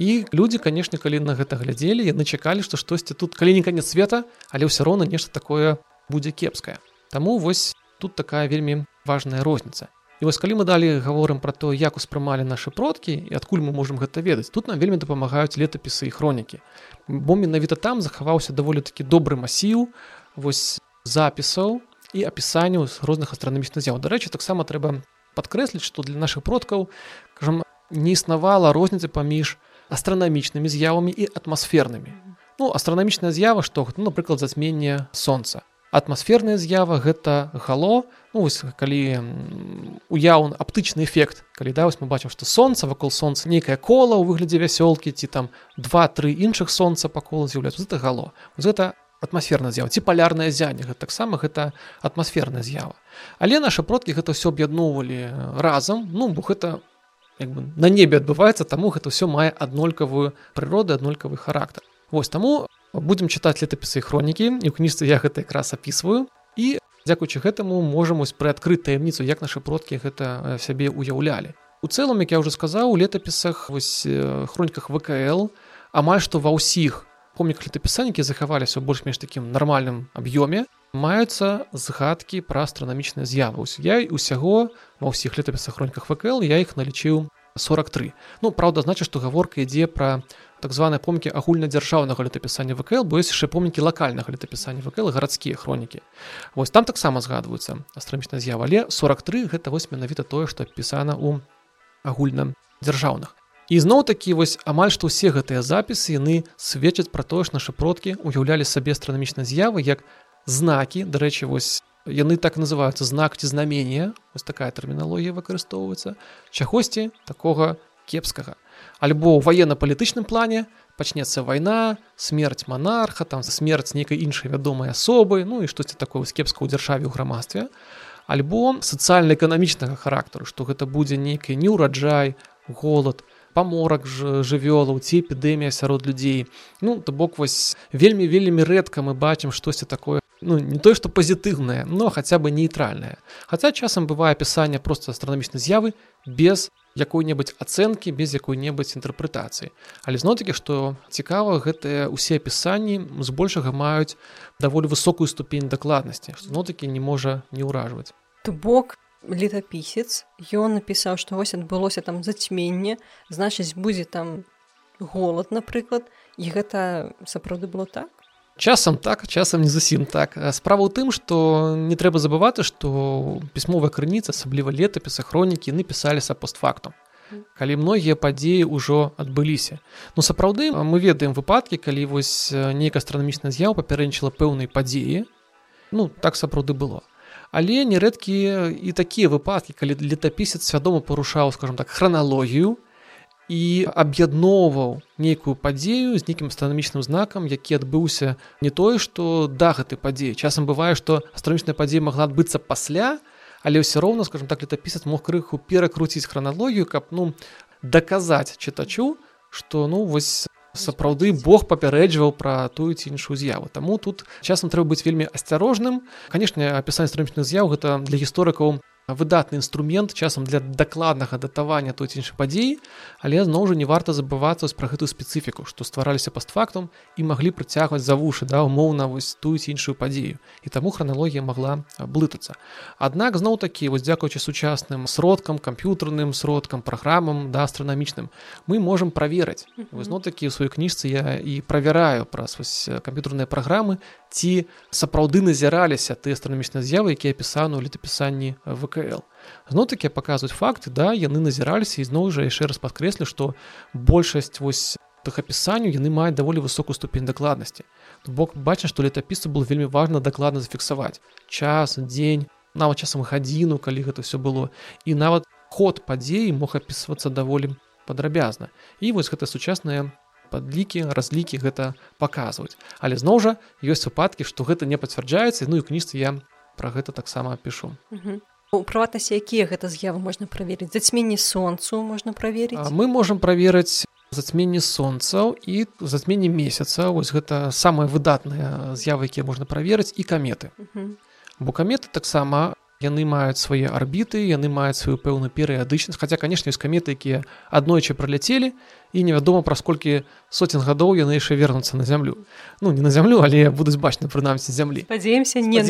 І людзі канешне калі на гэта глядзелі яны чакалі што штосьці тут калі не канец света але ўсё роўна нешта такое будзе кепскае. Таму вось тут такая вельмі важная розніца І вось калі мы далі гаворым пра то, як успрымалі нашы продкі і адкуль мы можемм гэта ведаць. Тут нам вельмі дапамагаюць летапісы і хронікі. Бо менавіта там захаваўся даволі такі добры масіў вось запісаў і апісанняў з розных астранамічных з'яў. Дарэчы, таксама трэба падкрэсліць, што для нашых продкаў кажам, не існавала розніцы паміж астранамічнымі з'явамі і атмасфернымі. Ну, астранамічная з'ява, што ну, напрыклад, зацьменне сонца атмасферная з'ява гэта гало. Ну, вось, калі уяўны аптычны эфект калі да вось мы бачым што сонца вакол сонца нейкае кола ў выглядзе вясёлкі ці там два-тры іншых сонца па кола з'яўляецца гэта гало. Гэта атмасферная з'ява ці палярная зяне гэта таксама гэта атмасферная з'ява. Але нашы продкі гэта ўсё аб'ядноўвалі разам. Ну бо гэта бы, на небе адбываецца таму гэта ўсё мае аднолькавую прыроду аднолькавы характар. Вось таму будзем чытаць летапісы хронікі і ў кніжцы я гэта якраз апісваю і дзякуючы гэтаму можам вось прыадкрыць таямніцу як нашы продкі гэта сябе уяўлялі у цэлым як я ўжо сказаў у летапісах вось хроніках вКл амаль што ва ўсіх помніках летапісанікі захаваліся ў больш-менш такім нармальным аб'ёме маюцца згадкі пра астранамічныя з'явы. Я усяго ва ўсіх летапісах хроніках вКл я іх налічыў 43 ну правда значит што гаворка ідзе пра так званыя помнікі агульнадзяржаўнага летапісання вКл бо ёсць яшчэ помнікі лакальнага летапісання вКл гарадскія хронікі. Вось там таксама згадваюцца астранамічная з'ява але 43 гэта вось менавіта тое што пісана у агульным дзяржаўных зноў такі вось амаль што ўсе гэтыя запісы яны сведчаць пра тое ж нашы продкі уяўлялі сабе астранамічнай з'явы як знакі. Дарэчы вось яны так называюцца знак ці знамення вось такая тэрміналогія выкарыстоўваецца. Чагосьці такога кепскага альбо ў военно-палітычным плане пачнецца вайна смерць монарха там смерць нейкай іншай вядомай асобы ну і штосьці такое кепска ў дзяржаве ў грамадстве альбо сацыяльна-эканамічнага характару што гэта будзе нейкі неўраджай голод паморак жывёлаў ці эпідэмія сярод людзей ну то бок вось вельмі вельмі рэдка мы бачым штосьці такое ну не тое што пазітыўнае но хаця бы нейтральнае хаця часам бывае апісанне проста астранамічнай з'явы без якой-небудзь ацэнкі без якой-небудзь інтэрпрэтацыі але зноў-такі што цікава гэтыя ўсе апісанні збольшага маюць даволі высокую ступень дакладнасці што зно-такі не можа не ўражваць. То бок летапісец ён напісаў што вось адбылося там зацьменне значыць будзе там голод напрыклад і гэта сапраўды было так часам так часам не зусім так. Справа ў тым што не трэба забываты што пісьмовая крыніца асабліва летапіса хронікі напісаліся постфактум. Калі многія падзеі ўжо адбыліся. Ну сапраўды мы ведаем выпадкі калі вось нейкая астранамічная з'яў папярэднічала пэўнай падзеі. Ну так сапраўды было. Але нерэдкія і такія выпадкі калі летапісец свядома парушаў скажем так храналогію і аб'ядноўваў нейкую падзею з нейкім астранамічным знакам які адбыўся не тое што да гэтай падзеі часам бывае што астранамічная падзея магла адбыцца пасля але ўсё роўна скажем так летапісец мог крыху перакруціць храналогію каб ну даказаць чытачу што ну вось сапраўды Бог папярэджваў пра тую ці іншую з'яву. Таму тут часам трэба быць вельмі асцярожным. Канешне апісанне страмічных з'яў гэта для гісторыкаў выдатны інструмент часам для дакладнага датавання той іншай падзеі але зноў жа не варта забывацца пра гэтую спецыфіку што ствараліся пастфактум і маглі прыцягваць за вушы да умоўна вось тую іншую падзею. І таму храналогія могла блытацца Аднак зноў такі вось дзякуючы сучасным сродкам камп'ютарным сродкам праграмам да астранамічным мы можемм праверыць. Зно такі ў сваёй кніжцы я і правяраю праз вось камп'ютарныя праграмы ці сапраўды назіраліся ты астранамічныя з'явы якія апісаны ў летапісанні вКл зноў такі паказваюць факты да яны назіраліся і зноў жа яшчэ раз падкрэслі што большасць вось тых апісанняў яны маюць даволі высокую ступень дакладнасці бок бачна што летапісу было вельмі важна дакладна зафіксаваць час дзень нават часам гадзіну калі гэта все было. І нават ход падзеі мог апісвацца даволі падрабязна і вось гэта сучасная падлікі разлікі гэта паказваюць але зноў жа ёсць выпадкі што гэта не пацвярджаецца ну і кніжцы я пра гэта таксама пішу у прыватнасці якія гэта з'явы можна праверыць? Зацьменні сонцу можна праверыць? Мы можемм праверыць зацьменні сонцаў і зацьменні месяца. Вось гэта самыя выдатныя з'явы якія можна праверыць і каметы. Бо каметы таксама яны маюць свае арбіты яны маюць сваю пэўную перыядычнасць. Хаця канешне ёсць каметы якія аднойчы праляцелі і невядома праз колькі соцень гадоў яны яшчэ вернуцца на зямлю. Ну не на зямлю але будуць бачны прынамсі зямлі. Падзеемся не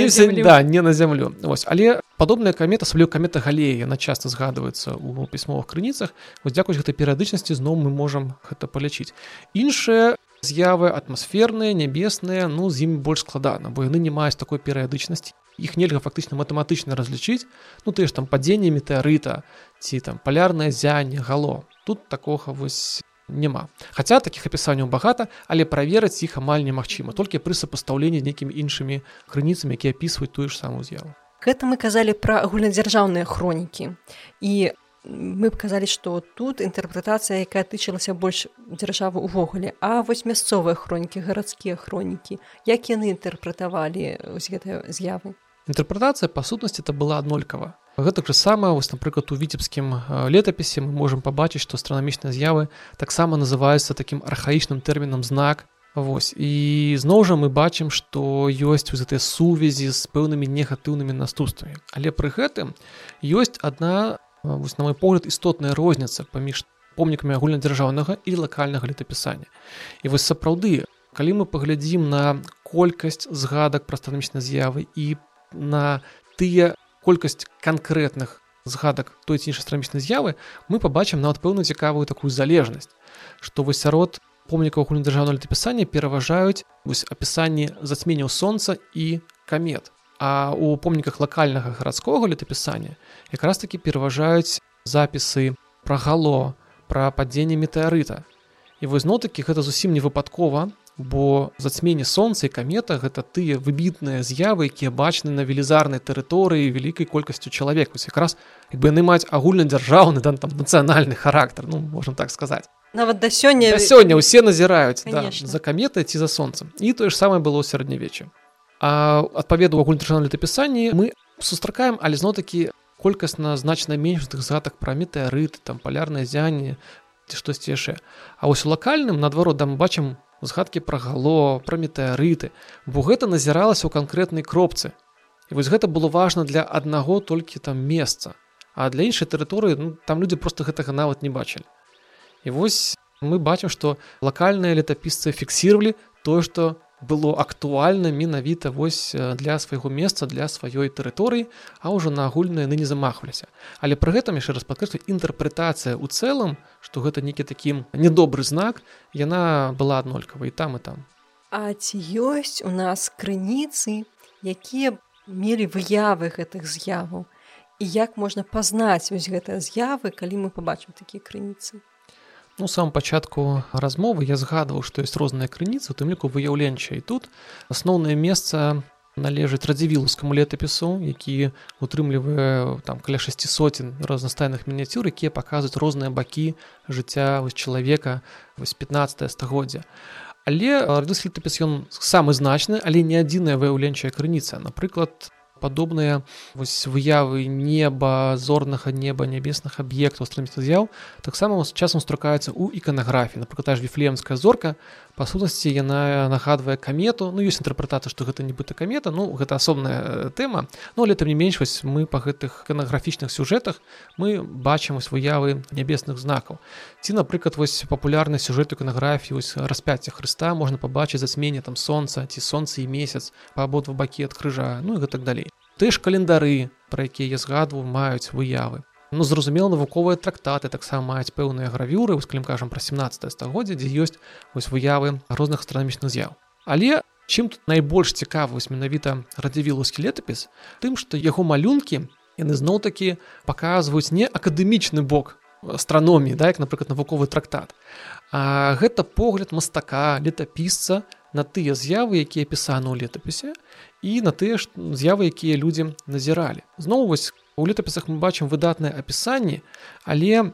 да не на зямлю. Вось. Але падобная камета асабліў камета галея яна часта згадваецца ў пісьмовых крыніцах. Вось дзякуюць гэтай перыядычнасці зноў мы можам гэта палічыць. Іншыя з'явы атмасферныя нябесныя ну з імі больш складана бо яны не маюць такой перыядычнасці іх нельга фактычна матэматычна разлічыць. Ну ты ж там падзенне метэарыта ці там палярнае зянне гало. Тут такога вось няма. Хаця такіх апісанняў багата але праверыць іх амаль немагчыма толькі пры сапастаўленні нейкімі іншымі крыніцамі якія апісваюць тую ж самую з'яву. Гэта мы казалі пра агульнадзяржаўныя хронікі. І мы б казалі што тут інтэрпрэтацыя якая тычылася больш дзяржавы ўвогуле а вось мясцовыя хронікі гарадскія хронікі як яны інтэрпрэтавалі з гэтай з'явы Інтэрпрэтацыя па сутнасці это была аднолькава. Гэтак жа сама вось напрыклад у віцебскім летапісе мы можемм пабачыць, што астранамічныя з'явы таксама называюцца такім архаічным тэрмінам знак. Вось. І зноў жа мы бачым, што ёсць гэтыя сувязі з пэўнымі негатыўнымі наступствамі. Але пры гэтым ёсць адна вось, на мой погляд істотная розніца паміж помнікамі агульнадзяржаўнага і лакальнага летапісання. І вось сапраўды калі мы паглядзім на колькасць згадак пра астранамічнай з'явы і на тыя колькасць канкрэтных згадак той ці іншай астранамічнай з'явы мы пабачым нават пэўную цікавую такую залежнасць што вось сярод помнікаў агульнадзяржаўнага летапісання пераважаюць вось апісанні зацьменняў сонца і камет А у помніках лакальнага гарадскога летапісання якраз такі пераважаюць запісы пра гало пра падзенне метэарыта. І вось нотыкі гэта зусім не выпадкова бо зацьменне сонца і камета гэта тыя выбітныя з'явы якія бачны на велізарнай тэрыторыі вялікай колькасцю чалавек. Вось якраз як бы яны маюць агульнадзяржаўны дан там нацыянальны характар ну можна так сказаць. Нават да сёння да сёння ўсе назіраюць да, за каметай ці за сонцам. І тое ж самае было ў сярэднявечча адпаведу агульнадзяржаўным летапісанні мы сустракаем але зно-такі колькасна значна менш тых згадак пра метэарыты там палярнае зянне ці штосьці яшчэ. А вось у лакальным наадварот да мы бачым згадкі пра гало пра метэарыты бо гэта назіралася ў канкрэтнай кропцы. І вось гэта было важна для аднаго толькі там месца а для іншай тэрыторыі ну, там людзі просто гэтага нават не бачылі. І вось мы бачым што лакальныя летапісцы фіксіравалі тое што было актуальна менавіта вось для свайго месца для сваёй тэрыторыі а ўжо на агульныя яны не замахваліся. Але пры гэтым яшчэ раз падкрэслю інтэрпрэтацыя ў цэлым што гэта нейкі такім недобры знак яна была аднолькавай там і там. А ці ёсць у нас крыніцы якія мелі выявы гэтых з'яваў? І як можна пазнаць вось гэтыя з'явы калі мы пабачым такія крыніцы Ну, самом пачатку размовы я згадваў што ёсць розныя крыніцы у тым ліку выяўленча і тут асноўнае месца належыць радзівілускаму летапісу які утрымлівае там каля шасці соцен разнастайных мініяцюр якія паказваюць розныя бакі жыцця вось чалавека вось 15 стагоддзя але радыс летапіс ён самы значны але не адзіная выяўленчая крыніца. Напрыклад падобныя вось выявы неба зорнага неба нябесных аб'ектаў страміцца з'яў таксама з часам струкаюцца ў іканаграфіі. Напрыклад ж віфлеемская зорка па сутнасці яна нагадвае камету ну ёсць інтэрпрэтацыя што гэта нібыта камета ну гэта асобная тэма ну але там не менш вось мы па гэтых іканаграфічных сюжэтах мы бачым вось выявы нябесных знакаў ці напрыклад вось папулярны сюжэт іканаграфіі вось распяцця Хрыста можна пабачыць зацьменне там сонца ці сонца і месяц па абодва бакі ад крыжа ну і гэтак далей ж календары пра якія я згадваю маюць выявы ну зразумела навуковыя трактаты таксама маюць пэўныя гравюры ускалім кажам пра 17 стагоддзя дзе ёсць вось выявы розных астранамічных з'яў. Але чым тут найбольш цікавы менавіта радзівілускі летапіс тым што яго малюнкі яны зноў-такі паказваюць не акадэмічны бок астраноміі да як напрыклад навуковы трактат а гэта погляд мастака летапісца на тыя з'явы якія пісаны ў летапісе і на тыя з'явы якія людзі назіралі. Зноў вось у летапісах мы бачым выдатнае апісанне але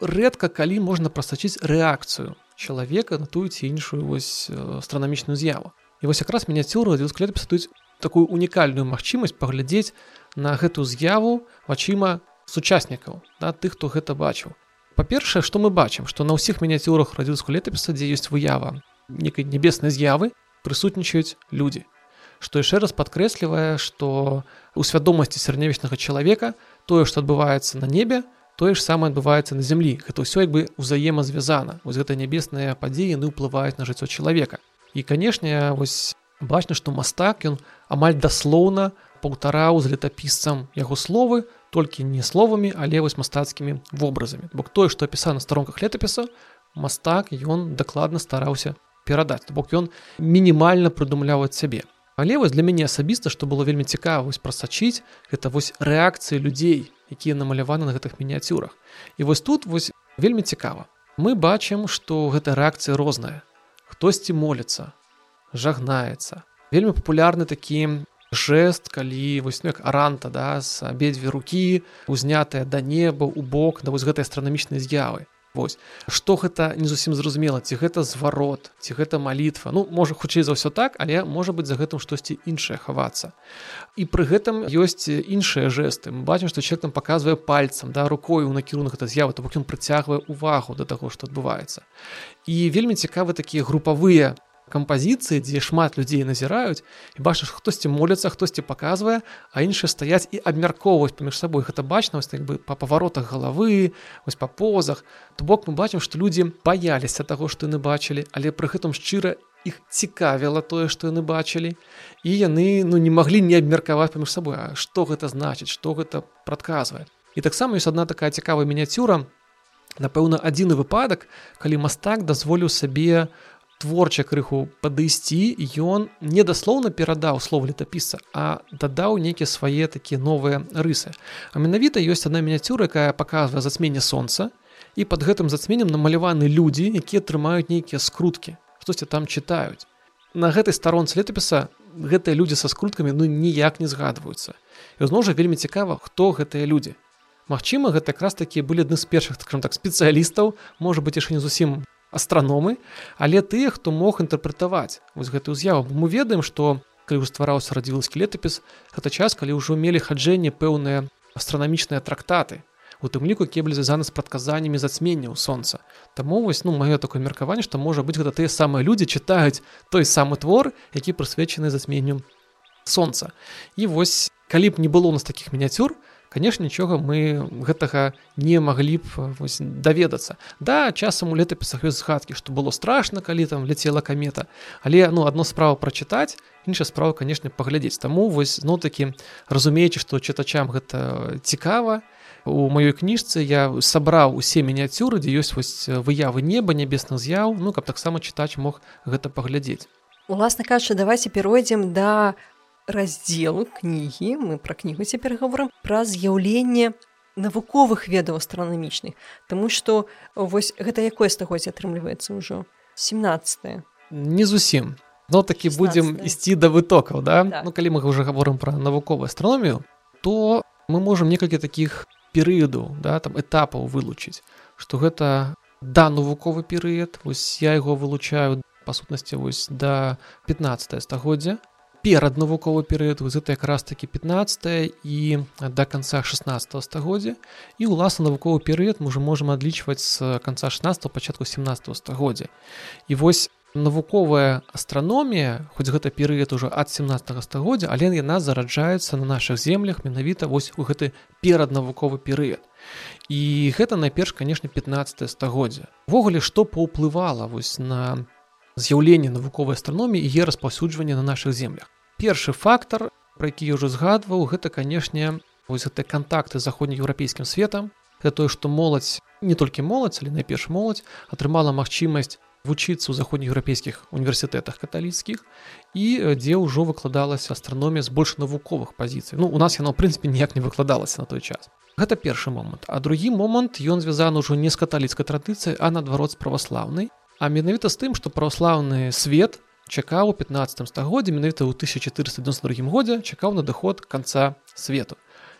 рэдка калі можна прасачыць рэакцыю чалавека на тую ці іншую вось астранамічную з'яву. І вось якраз міняцюру летапісаюць такую унікальную магчымасць паглядзець на гэту з'яву вачыма сучаснікаў да тых хто гэта бачыў. Па-першае што мы бачым? Што на ўсіх міняцюрах радзіўскую летапіса дзе ёсць выява некай нябеснай з'явы прысутнічаюць людзі што яшчэ раз падкрэслівае што у свядомасці сярэднявечнага чалавека тое што адбываецца на небе тое ж самае адбываецца на зямлі гэта ўсё як бы ўзаемазвязана вось гэта нябесныя падзеі яны ўплываюць на жыццё чалавека і канешне бачна што мастак ён амаль даслоўна паўтараў з летапісцам яго словы толькі не словамі але вось мастацкімі вобразамі бок тое што апісана на старонках летапіса мастак ён дакладна стараўся перадаць бок ён мінімальна прыдумляў ад сябе Але вось для мяне асабіста, што было вельмі цікава вось прасачыць, гэта вось рэакцыі людзей, якія намаляваны на гэтых мініяцюрах. І вось тут вось вельмі цікава. Мы бачым, што гэта рэакцыя розная. Хтосьці моліцца, жагнаецца. Вельмі папулярны такі жэст, калі вось ну, як аранта да, з абедзве рукі, узнятыя да неба, у бок да вось гэтай астранамічнай з'явы. Вось. Што гэта не зусім зразумела ці гэта зварот ці гэта малітва. Ну можа хутчэй за ўсё так але можа быць за гэтым штосьці іншае хавацца. І пры гэтым ёсць іншыя жэсты. Мы бачым што человек там паказвае пальцам да рукой у накірунак гэта з'ява то бок ён прыцягвае увагу да таго што адбываецца. І вельмі цікавы такія групавыя кампазіцыі дзе шмат людзей назіраюць і бачыш хтосьці моляцца хтосьці паказвае а іншыя стаяць і абмяркоўваюць паміж сабой гэта бачна вось як бы па паваротах галавы вось па позах. То бок мы бачым што людзі баяліся таго што яны бачылі але пры гэтым шчыра іх цікавіла тое што яны бачылі і яны ну не маглі не абмеркаваць паміж сабой А што гэта значыць што гэта прадказвае і таксама ёсць одна такая цікавая мініяцюра напэўна адзіны выпадак калі мастак дазволіў сабе творча крыху падысці ён недаслоўна перадаў слов летапісца а дадаў нейкія свае такія новыя рысы а менавіта ёсць одна мініяцюра якая паказвае зацьменне сонца і под гэтым зацьменем намаляваны людзі якія трымаюць нейкія скруткі штосьці там чытаюць. На гэтай старонцы летапіса гэтыя людзі са скруткамі ну ніяк не згадваюцца. І зноў жа вельмі цікава, хто гэтыя людзі. Магчыма, гэта якраз такі былі адны з першых так, так спецыялістаў, можа быць яшчэ не зусім астраномы, але тыя, хто мог інтэрпрэтаваць. Вось гэтую з'яву. Мы ведаем, што калі ствараўся радзіласкі летапіс, гэта час, калі ўжо мелі хаджэнне пэўныя астранамічныя трактаты, тым ліку кеблі звязаны з прадказаннямі зацьменняў сонца. Таму вось ну маё такое меркаванне што можа быць гэта тыя самыя людзі чытаюць той самы твор які прысвечаны зацьменню сонца. І вось калі б не было у нас таких мініяцюр конечно нічога мы гэтага не маглі б даведацца. Да часам у летапісах ёсць згадкі што было страшно калі там ляцела камета. Але ну одно справа прачытаць іншая справа канешне паглядзець. Таму вось ну такі разумеючы што чытачам гэта цікава у маёй кніжцы я сабраў усе мініяцюры дзе ёсць вось выявы неба нябесных з'яў ну каб таксама чытач мог гэта паглядзець. Уласна кажучы давайте перайдзем да раздзелу кнігі. Мы пра кнігу цяпер гаворам пра з'яўленне навуковых ведаў астранамічных. Таму што вось гэта якое стагоддзе атрымліваецца ўжо? 17 не зусім. Но такі будзем ісці да вытокаў да? Так. ну калі мы уже гаворым пра навуковую астраномію то мы можемм некалькі таких перыяду да там этапаў вылучыць. Что гэта да навуковы перыяд вось я яго вылучаю па сутнасці вось да 15 стагоддзя перад навуковы перыяд это якраз таки 15 і до конца 16 стагоддзя. І уласна навуковы перыяд мы уже можемм адлічваць з конца 16 пачатку 17 стагоддзя. І вось навуковая астраномія хоць гэта перыяд ужо ад 17 стагоддзя але яна зараджаецца на наших землях менавіта вось у гэты пераднавуковы перыяд. І гэта найперш канешне 15 стагоддзя ввогуле што паўплывала вось на з'яўленне навуковай астраноміі і распаўсюджванне на наших землях. Першы фактор про які я ўжо згадваў гэта канешне вось гэты контакты заходнееўрапейскім светам. Это тое што моладзь не толькі моладзь але найперш моладзь атрымала магчымасць вучыцца ў заходнееўрапейскіх універсітэтах каталіцкіх і дзе ўжо выкладалася астраномія з больш навуковых пазіцый. Ну у нас яно ў прынцыпе ніяк не выкладалася на той час. Гэта першы момант. А другі момант ён звязаны ўжо не з каталіцкай традыцыі а наадварот з праваслаўнай а менавіта з тым што праваслаўны свет чакаў у 15 стагоддзе менавіта ў 1492 годзе чакаў надыход канца свету.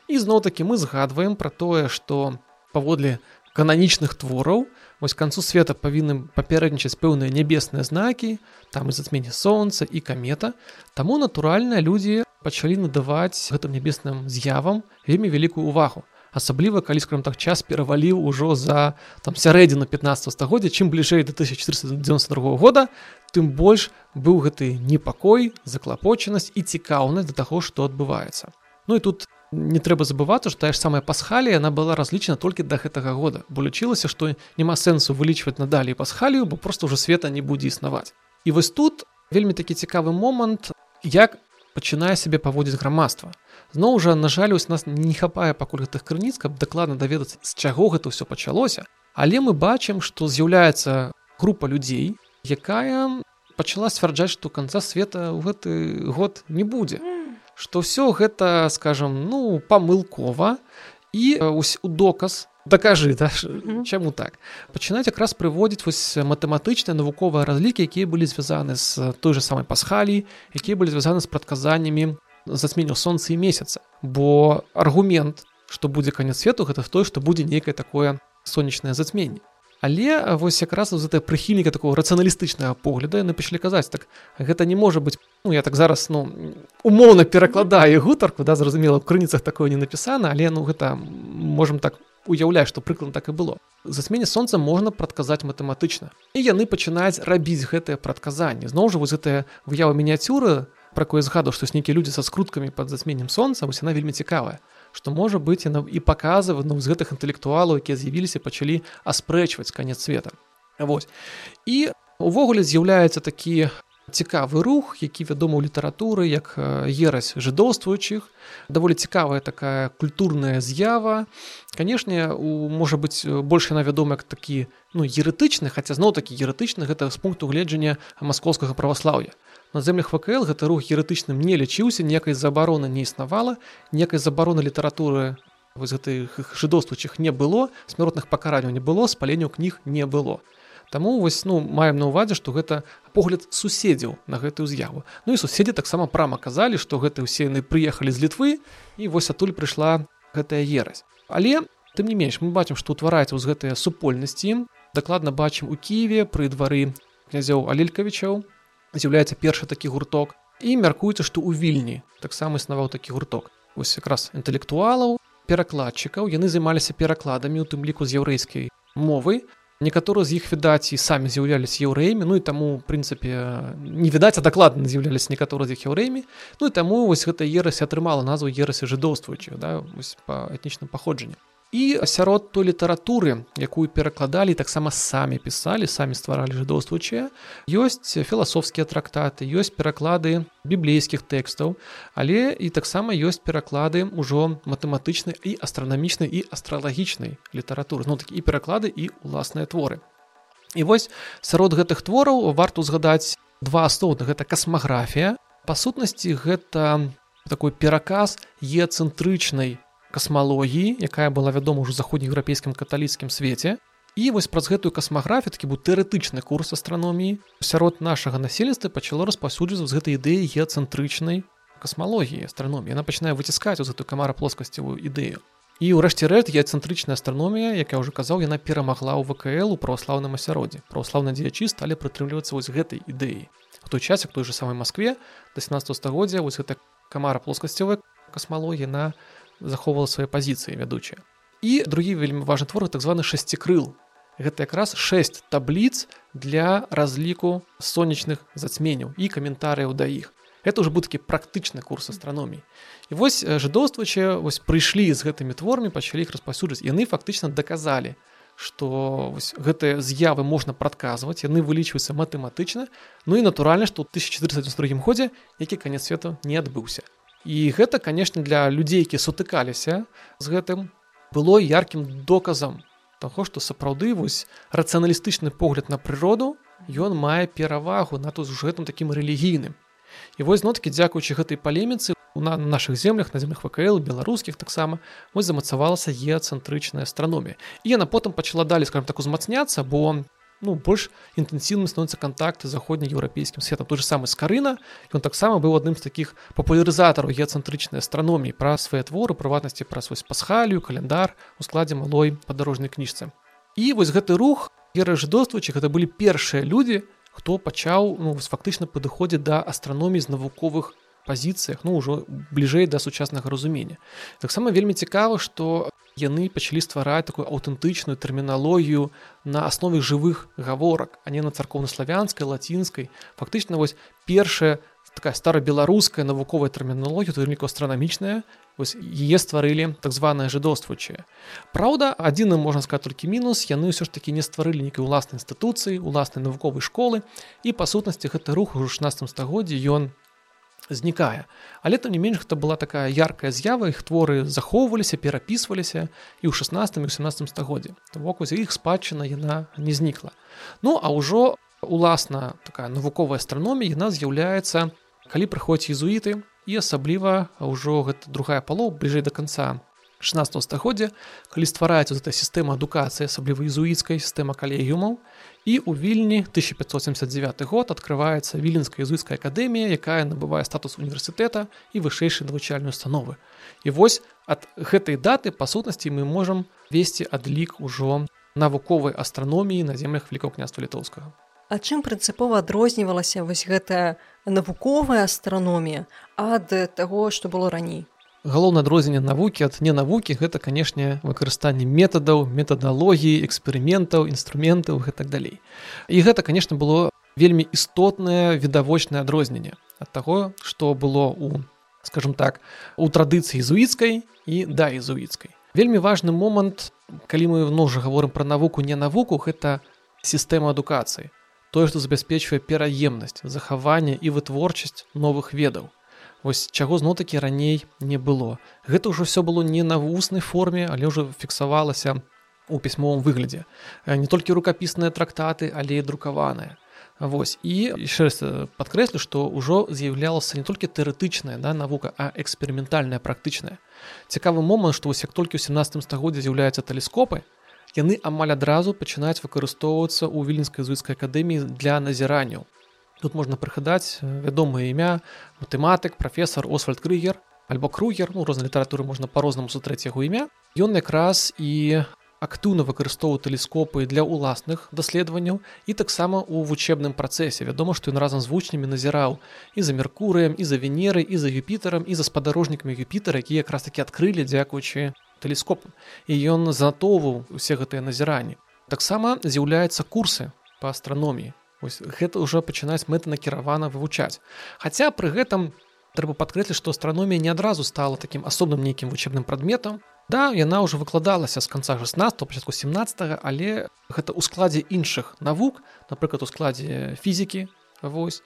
І зноў-такі мы згадваем пра тое што паводле кананічных твораў вось канцу света павінны папярэднічаць пэўныя нябесныя знакі там і зацьмене сонца і камета. Таму натуральна людзі пачалі надаваць гэтым нябесным з'явам вельмі вялікую увагу асабліва калі скажем так час пераваліў ужо за там сярэдзіну 15 стагоддзя чым бліжэй до 1492 года тым больш быў гэты непакой заклапочанасць і цікаўнасць да таго што адбываецца. Ну і тут не трэба забывацца што тая ж самая пасхалія она была разлічана толькі да гэтага года. Бо лічылася што няма сэнсу вылічваць надалей пасхалію бо просто ўжо света не будзе існаваць. І вось тут вельмі такі цікавы момант як пачынае сябе паводзіць грамадства зноў жа на жаль ось нас не хапае пакуль гэтых крыніц каб дакладна даведацца з чаго гэта ўсё пачалося але мы бачым што з'яўляецца група людзей якая пачала сцвярджаць што канца света ў гэты год не будзе. Што ўсё гэта скажем ну памылкова. І у доказ дакажы да? чаму так? Пачынаць якраз прыводзіць вось матэматычныя навуковыя разлікі якія былі звязаны з той же самай пасхалі якія былі звязаны з прадказаннямі зацьменю сонца і месяца. Бо аргумент што будзе канец свету гэта той што будзе нейкае такое сонечнае зацьменне Але вось якраз з гэтага прыхільніка такого рацыяналістычнага погляда яны пачалі казаць так гэта не можа быць ну я так зараз ну умоўна перакладаю гутарку да зразумела у крыніцах такое не напісана але ну гэта можем так уяўляць што прыклад так і было. Засмене сонца можна прадказаць матэматычна і яны пачынаюць рабіць гэтыя прадказанні. Зноў жа вось гэтая выява мініяцюры пра кое згаду што нейкія людзі са скруткамі пад засменнем сонца вось яна вельмі цікавая што можа быць яна і паказвае ну, з гэтых інтэлектуалаў якія з'явіліся пачалі аспрэчваць канец света. Вось і увогуле з'яўляецца такі цікавы рух які вядома ў літаратуры як ерась жыдоўствуючых даволі цікавая такая культурная з'ява. Канешне у можа быць больш яна вядома як такі ну еретычны хаця зноў такі еретычны гэта з пункту гледжання маскоўскага праваслаўя на землях вКл гэта рух еретычным не лічыўся некай забароны не існавала некай забароны літаратуры вось гэтых жыдоўствуючых не было смяротных пакаранняў не было спаленняў кніг не было. Таму вось ну маем на ўвазе што гэта погляд суседзяў на гэтую з'яву. Ну і суседзі таксама прама казалі што гэты ўсе яны прыехалі з літвы і вось адтуль прыйшла гэтая ерась. Але тым не менш мы бачым што ўтвараецца з гэтыя супольнасці. Дакладна бачым у кіеве пры двары князяў алелькавічаў з'яўляецца першы такі гурток. І мяркуецца што ў вільні таксама існаваў такі гурток. Вось якраз інтэлектуалаў перакладчыкаў. Яны займаліся перакладамі у тым ліку з яўрэйскай мовы некаторыя з іх відаць і самі з'яўляліся еўрэямі ну і таму прынцыпе не відаць а дакладна з'яўляліся некаторыя з іх еўрэямі ну і таму вось гэта ерась атрымала назву ерасі жыдоўствуючых да па этнічным паходжанні і сярод той літаратуры якую перакладалі таксама самі пісалі самі стваралі жыдоўствуючыя. Ёсць філасофскія трактаты ёсць пераклады біблейскіх тэкстаў але і таксама ёсць пераклады ўжо матэматычнай і астранамічнай і астралагічнай літаратуры. Ну так і пераклады і уласныя творы. І вось сярод гэтых твораў варта узгадаць два асноўных. Гэта касмаграфія. Па сутнасці гэта такой пераказ ецэнтрычнай касмалогіі якая была вядома ўжо заходнееўрапейскім каталіцкім свеце. І вось праз гэтую касмаграфію такі быў тэарэтычны курс астраноміі сярод нашага насельніцтва пачало распаўсюджвацца з гэтай ідэі геацэнтрычнай касмалогіі астраноміі яна пачынае выціскаць з гэтую камара плоскасцевую ідэю. І ўрэшце рэд геацэнтрычная астраномія як я ўжо казаў яна перамагла ў вКл у праваслаўным асяроддзе праваслаўна дзеячы сталі прытрымлівацца вось гэтай ідэі. В той час як той же самой Маскве да 17 стагоддзя вось гэта камара плоскасцевая касмалогія на захоўвала свае пазіцыі вядучыя. І другі вельмі важны твор так званы шасцікрыл. Гэта якраз 6 табліц для разліку сонечных зацменяў і каментарыяў да іх. Это уже будкі практычны курс астраноміі і вось жыдоўствачы вось прыйшлі з гэтымі творамі пачалі іх распаўсюджваць. Яны фактычна даказалі што гэтыя з'явы можна прадказваць яны вылічваюцца матэматычна. Ну і натуральна што ў 1492 годзе які канец свету не адбыўся І гэта, канешне, для людзей, якія сутыкаліся з гэтым было яркім доказам таго, што сапраўды вось рацыяналістычны погляд на прыроду ён мае перавагу на тут з гэтым такім рэлігійным. І вось ноткі дзякуючы гэтай палеміцы на нашых землях на землях ВКЛ беларускіх таксама вось замацавалася еацэнтрычная астраномія. І яна потым пачала далі скажем так узмацняцца, бо ну больш інтэнсіўным становіцца кантакты заходнееўрапейскім светом. Той же самы скарына ён таксама быў адным з такіх папулярызатараў геацэнтрычнай астраноміі пра свае творы прыватнасці пра свой пасхалію календар у складзе малой падарожнай кніжцы і вось гэты рух ераждоствачы гэта былі першыя людзі хто пачаў ну фактычна падыходзіць да астраноміі з навуковых пазіцыях ну ўжо бліжэй да сучаснага разумення таксама вельмі цікава што яны пачалі ствараць такую аўтэнтычную тэрміналогію на аснове жывых гаворак а не на царкоўнаславянскай лацінскай. Фактычна вось першая такая старабеларуская навуковая тэрміналогія толькі астранамічная вось яе стварылі так званая жыдоствучыя Праўда адзіны можна сказать толькі мінус яны ўсё ж такі не стварылі нейкай уласнай інстытуцыі уласнай навуковай школы і па сутнасці гэты рух у 16 стагоддзі ён знікае але там не менш гэта была такая яркая з'ява іх творы захоўваліся перапісваліся і ў 16 18 стагоддзе воку з іх спадчына яна не знікла ну а ўжо уласна такая навуковая астраномія яна з'яўляецца калі прыходзяць езуіты і асабліва ўжо гэта другая палоў бліжэй да канца 16 стагоддзя калі ствараецца эта сістэма адукацыі асабліва езуіцкай сістэма калегіумаў. І у вільні 1579 год открываецца віленская езуіцкая акадэмія якая набывае статус універсітэта і вышэйшай навучальнай установы. І вось ад гэтай даты па сутнасці мы можам весці адлік ужо навуковай астраноміі на землях великкаго княства літоўскага. А чым прынцыпова адрознівалася вось гэтая навуковая астраномія ад таго што было раней галоўнае адрозненне навукі ад не навукі гэта канешне выкарыстанне метадаў метадалогіі эксперыментаў інструментаў гэтак далей. І гэта конечно было вельмі істотнае відавочнае адрозненне ад таго што было у скажем так у традыцыі зуіцкай і да езуіцкай. Вельмі важны момант калі мы ножа гаворым пра навуку не навуку гэта сістэма адукацыі тое што забяспечвае пераемнасць захаванне і вытворчасць новых ведаў вось чаго зноў-такі раней не было. Гэта ўжо все было не на вуснай форме але ўжо фіксавалася у пісьмовым выглядзе. Не толькі рукапісныя трактаты але і друкаваныя. Вось і яшчэ раз падкрэслю што ўжо з'яўлялася не толькі тэарэтычная да навука а эксперыментальная практычная. Цікавы момант што вось як толькі ў 17 стагоддзя з'яўляюцца тэлескопы яны амаль адразу пачынаюць выкарыстоўвацца ў віленскай зуцкай акадэміі для назіранняў. Тут можна прыгадаць вядомае імя матэматык, прафесор Освальд Крыгер альбо кругер ну рознай літаратуры можна па-рознаму сустрэць яго імя. Ён якраз і актыўна выкарыстоўваў тэлескопы для ўласных даследаванняў і таксама ў вучебным працэсе. Вядома, што ён разам з вучнямі назіраў і за меркурыем і за венеры і за юпітарам і за спадарожнікамі юпітара, які якраз такі адкрылі дзякуючы тэлескопам і ён затоўваў усе гэтыя назіранні таксама з'яўляюцца курсы по астраноміі Вось гэта ўжо пачынаюць мэтанакіравана вывучаць. Хаця пры гэтым трэба падкрэсліць што астраномія не адразу стала такім асобным нейкім вучебным прадметам. Да яна ўжо выкладалася з канца 16 пачатку 17 але гэта ў складзе іншых навук напрыклад у складзе фізікі Вось.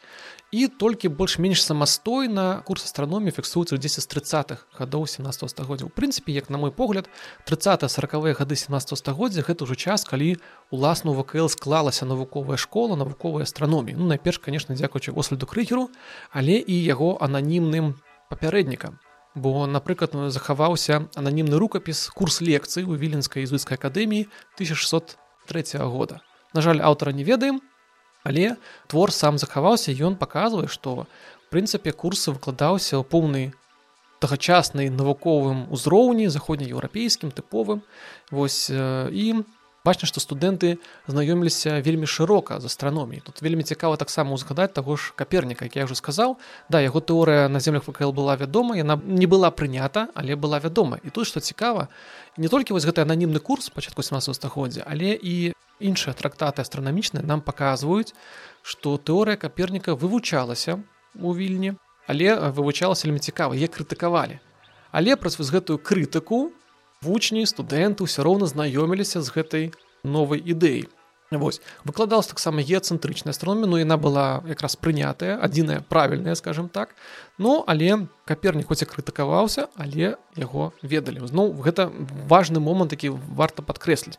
І толькі больш-менш самастойна курс астраноміі фіксуецца ў 10 з 30-х гадоў 17 стагоддзя. У прынцыпе, як на мой погляд, 30-40 гады 17 стагоддзя гэта ўжо час, калі уласна у ВКЛ склалася навуковая школа навуковай астраноміі. Ну найперш, канешне, дзякуючы Освальду крыгеру, але і яго ананімным папярэднікам. Бо, напрыклад, захаваўся ананімны рукапіс курс лекцый у віленскай ізуцкай акадэміі 1603 года. На жаль, аўтара не ведаем, Але твор сам захаваўся ён паказвае што в прынцыпе курсы выкладаўся поўны тагачаснай навуковым узроўні заходнееўрапейскім тыповым. Вось і бачна што студэнты знаёміліся вельмі шырока з астраноміі тут вельмі цікава таксама узгадаць таго ж каперніка як я ўжо сказаў. Да яго тэорыя на землях ВКЛ была вядома яна не была прынята але была вядома. І тут што цікава не толькі вось гэты ананімны курс пачатку 17 стагоддзя але і іншыя трактаты астранамічныя нам паказваюць што тэорыя каперніка вывучалася у вільні але вывучалася вельмі цікава як крытыкавалі. Але праз вось гэтую крытыку вучні студэнты ўсё роўна знаёміліся з гэтай новай ідэі Вось выкладалась таксама геацэнтрычная астраномія но яна была якраз прынятая адзіная правільная скажем так. Ну але капернік хоць і крытыкаваўся але яго ведалі. Зноў гэта важны момант такі варта падкрэсліць.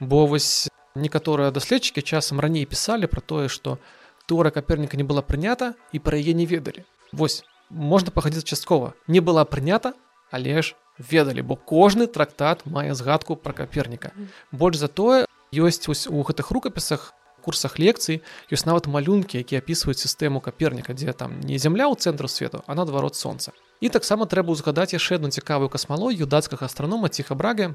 Бо вось некаторыя даследчыкі часам раней пісалі пра тое што тэорыя каперніка не была прынята і пра яе не ведалі. Вось можна пахадзіць часткова. Не была прынята але ж ведалі бо кожны трактат мае згадку пра каперніка. Больш за тое ёсць вось у гэтых рукапісах курсах лекцый ёсць нават малюнкі які апісваюць сістэму каперніка дзе там не зямля ў цэнтру свету а наадварот сонца. І таксама трэба ўзгадаць яшчэ одну цікавую касмалогію дацкага астранома ціха брага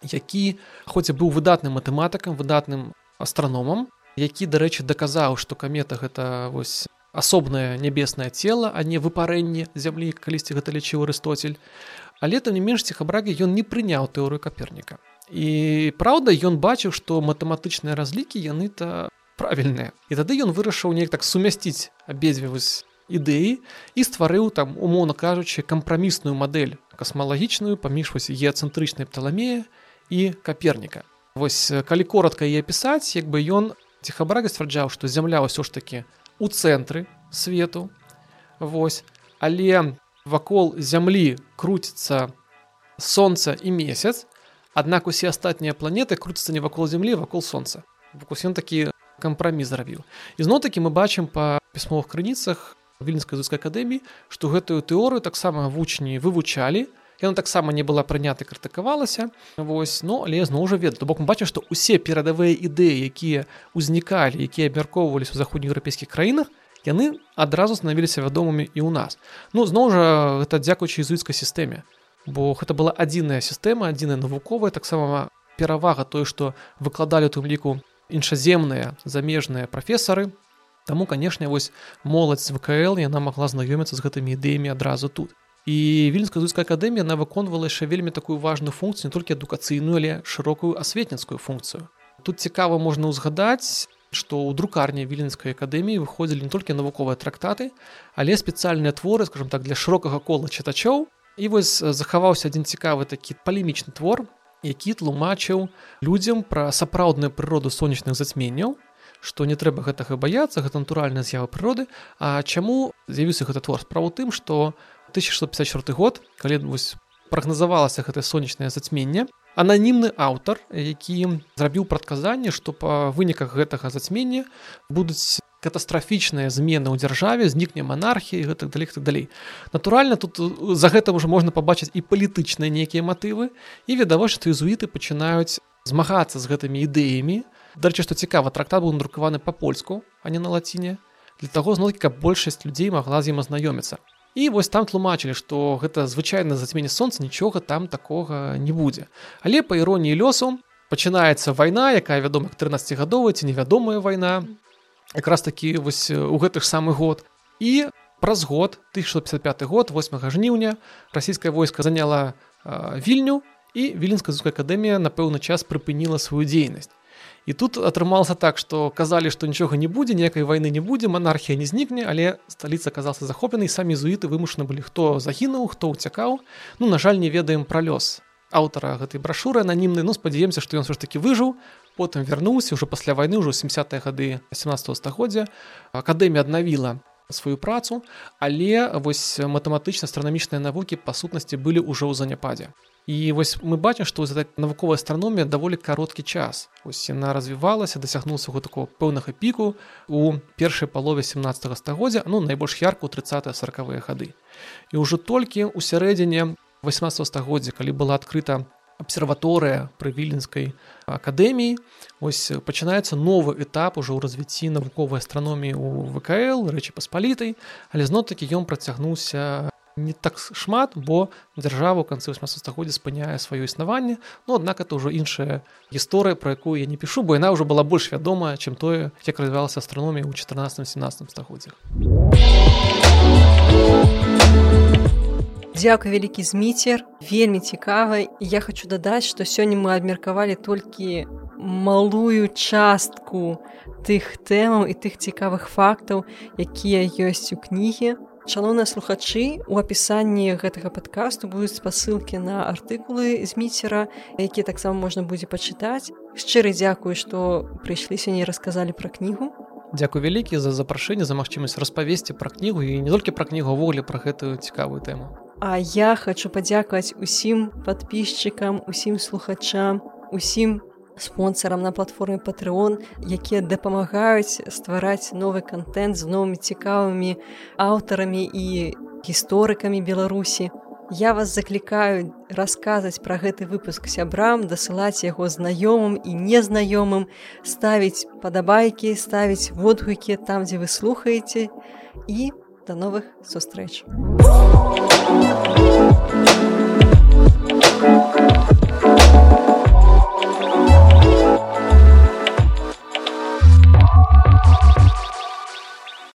які хоць і быў выдатным матэматыкам выдатным астраномам які дарэчы даказаў што камета гэта вось асобнае нябеснае цело а не выпарэнне зямлі калісьці гэта лічыў арыстоцель але там не менш ціхабрагі ён не прыняў тэорыю каперніка і праўда ён бачыў што матэматычныя разлікі яны то правільныя і тады ён вырашыў неяк так сумясціць абедзве вось ідэі і стварыў там умоўна кажучы кампрамісную мадэль касмалагічную паміж вось геацэнтрычнай пталамея і каперніка Вось калі коротко яе пісаць як бы ён ціхабрага сцвярджаў што зямля ўсё ж таки у цэнтры свету. Вось. Але вакол зямлі круціцца сонца і месяц Аднак усе астатнія планеты круцца не вакол зямлі вакол сонца ён такі кампраміс зрабіў ізноў такі мы бачым па пісьмовых крыніцах віленскай зускай акадэміі што гэтую тэорыю таксама вучні вывучалі яна таксама не была прынята крытыкавалася вось ну але зноў жа ведаю бок бачу што ўсе перадавыя ідэі якія ўзнікалі якія абмяркоўваліся ў заходнееўрапейскіх краінах яны адразу станавіліся вядомымі і ў нас. Ну зноў жа гэта дзякуючы езуіцкай сістэме. Бо гэта была адзіная сістэма адзіная навуковая таксама перавага той што выкладалі тым ліку іншаземныя замежныя прафесары. Таму канешне вось моладзь ВКЛ яна магла знаёміцца з гэтымі ідэямі адразу тут. І вільнская зуская акадэмія на выконвала яшчэ вельмі такую важную функцію не толькі адукацыйную але шырокую асветніцкую функцыю. Тут цікава можна ўзгадаць што ў друкарні віленскай акадэміі выходзілі не толькі навуковыя трактаты але спецыяльныя творы скажем так для шырокага кола чытачоў і вось захаваўся адзін цікавы такі палемічны твор які тлумачыў людзям пра сапраўдную прыроду сонечных зацьменняў што не трэба гэтага баяцца гэта натуральная з'ява прыроды. А чаму з'явіўся гэты твор? Справа тым што 1654 год калі прагназавалася гэтае сонечнае зацьменне ананімны аўтар які зрабіў прадказанне што па выніках гэтага зацьмення будуць катастрафічныя змены ў дзяржаве знікне манархіі гэтак далей так далей. Натуральна тут за гэта ўжо можна пабачыць і палітычныя нейкія матывы і відавочна езуіты пачынаюць змагацца з гэтымі ідэямі. Дарэчы што цікава трактат быў надрукаваны па-польску а не на лаціне для таго зноў каб большасць людзей магла з ім азнаёміцца І вось там тлумачылі, што гэта звычайна зацьменне сонца нічога там такога не будзе. Але па іроніі лёсу пачынаецца вайна, якая вядома 13гадовая ці невядомая вайна. Якраз такі вось у гэты ж самы год. І праз год 1655 год 8 жніўня расійскае войска заняла вільню і віленская зуская акадэмія на пэўны час прыпыніла сваю дзейнасць і тут атрымалася так што казалі што нічога не будзе ніякай вайны не будзе манархія не знікне але сталіца аказалася захопленай самі зуіты вымушаны былі хто загінуў хто ўцякаў ну на жаль не ведаем пра лёс аўтара гэтай брашуры ананімнай ну спадзяемся што ён все ж таки выжыў потым вярнуўся ўжо пасля вайны ўжо 70 гады 17 стагоддзя акадэмія аднавіла сваю працу але вось матэматычна астранамічныя навукі па сутнасці былі ўжо ў заняпадзе і вось мы бачым што за навуковая астраномія даволі кароткі час. Ось яна развівалася дасягнулася го такого пэўнага піку у першай палове 17 стагоддзя ну найбольш ярку 30 сороквыя гады і ўжо толькі ў сярэдзіне 18 стагоддзя калі была адкрыта абсерваторыя пры віленскай акадэміі ось пачынаецца новы этап ужо ў развіцці навуковай астраноміі у вКл рэчы паспалітай але зно такі ён працягнуўся не так шмат бо дзяржава ў канцы 18 стагоддзя спыняе сваё існаванне. Ну аднак это ўжо іншая гісторыя про якую я не пішу бо яна ўжо была больш вядомая чым тое як развівалася астраномія ў 14 17 стагоддзях Дзякуй вялікі зміцер вельмі цікава. Я хочу дадаць што сёння мы абмеркавалі толькі малую частку тых тэмаў і тых цікавых фактаў якія ёсць у кнігі шаноўныя слухачы у апісанні гэтага падкасту будуць спасылкі на артыкулы зміцера якія таксама можна будзе пачытаць. Шчыры дзякую што прыйшліся не расказалі пра кнігу. Дзякуй вялікі за запрашэнне за магчымасць распавесці пра кнігу і не толькі пра кнігу ввогуле пра гэтую цікавую тэму. А я хочу падзякаваць усім подписчикам, усім слухачам, усім спонсорам на платформе Patreon, якія дапамагаюць ствараць новы контент з новымі цікавымі аўтарамі і гісторыкамі Беларусі. Я вас заклікаю расказаць пра гэты выпуск сябрам, дасылаць яго знаёмым і незнаёмым, ставіць падабайкі, ставіць водгукі там, дзе вы слухаеце і да новых сустрэч. Thank you.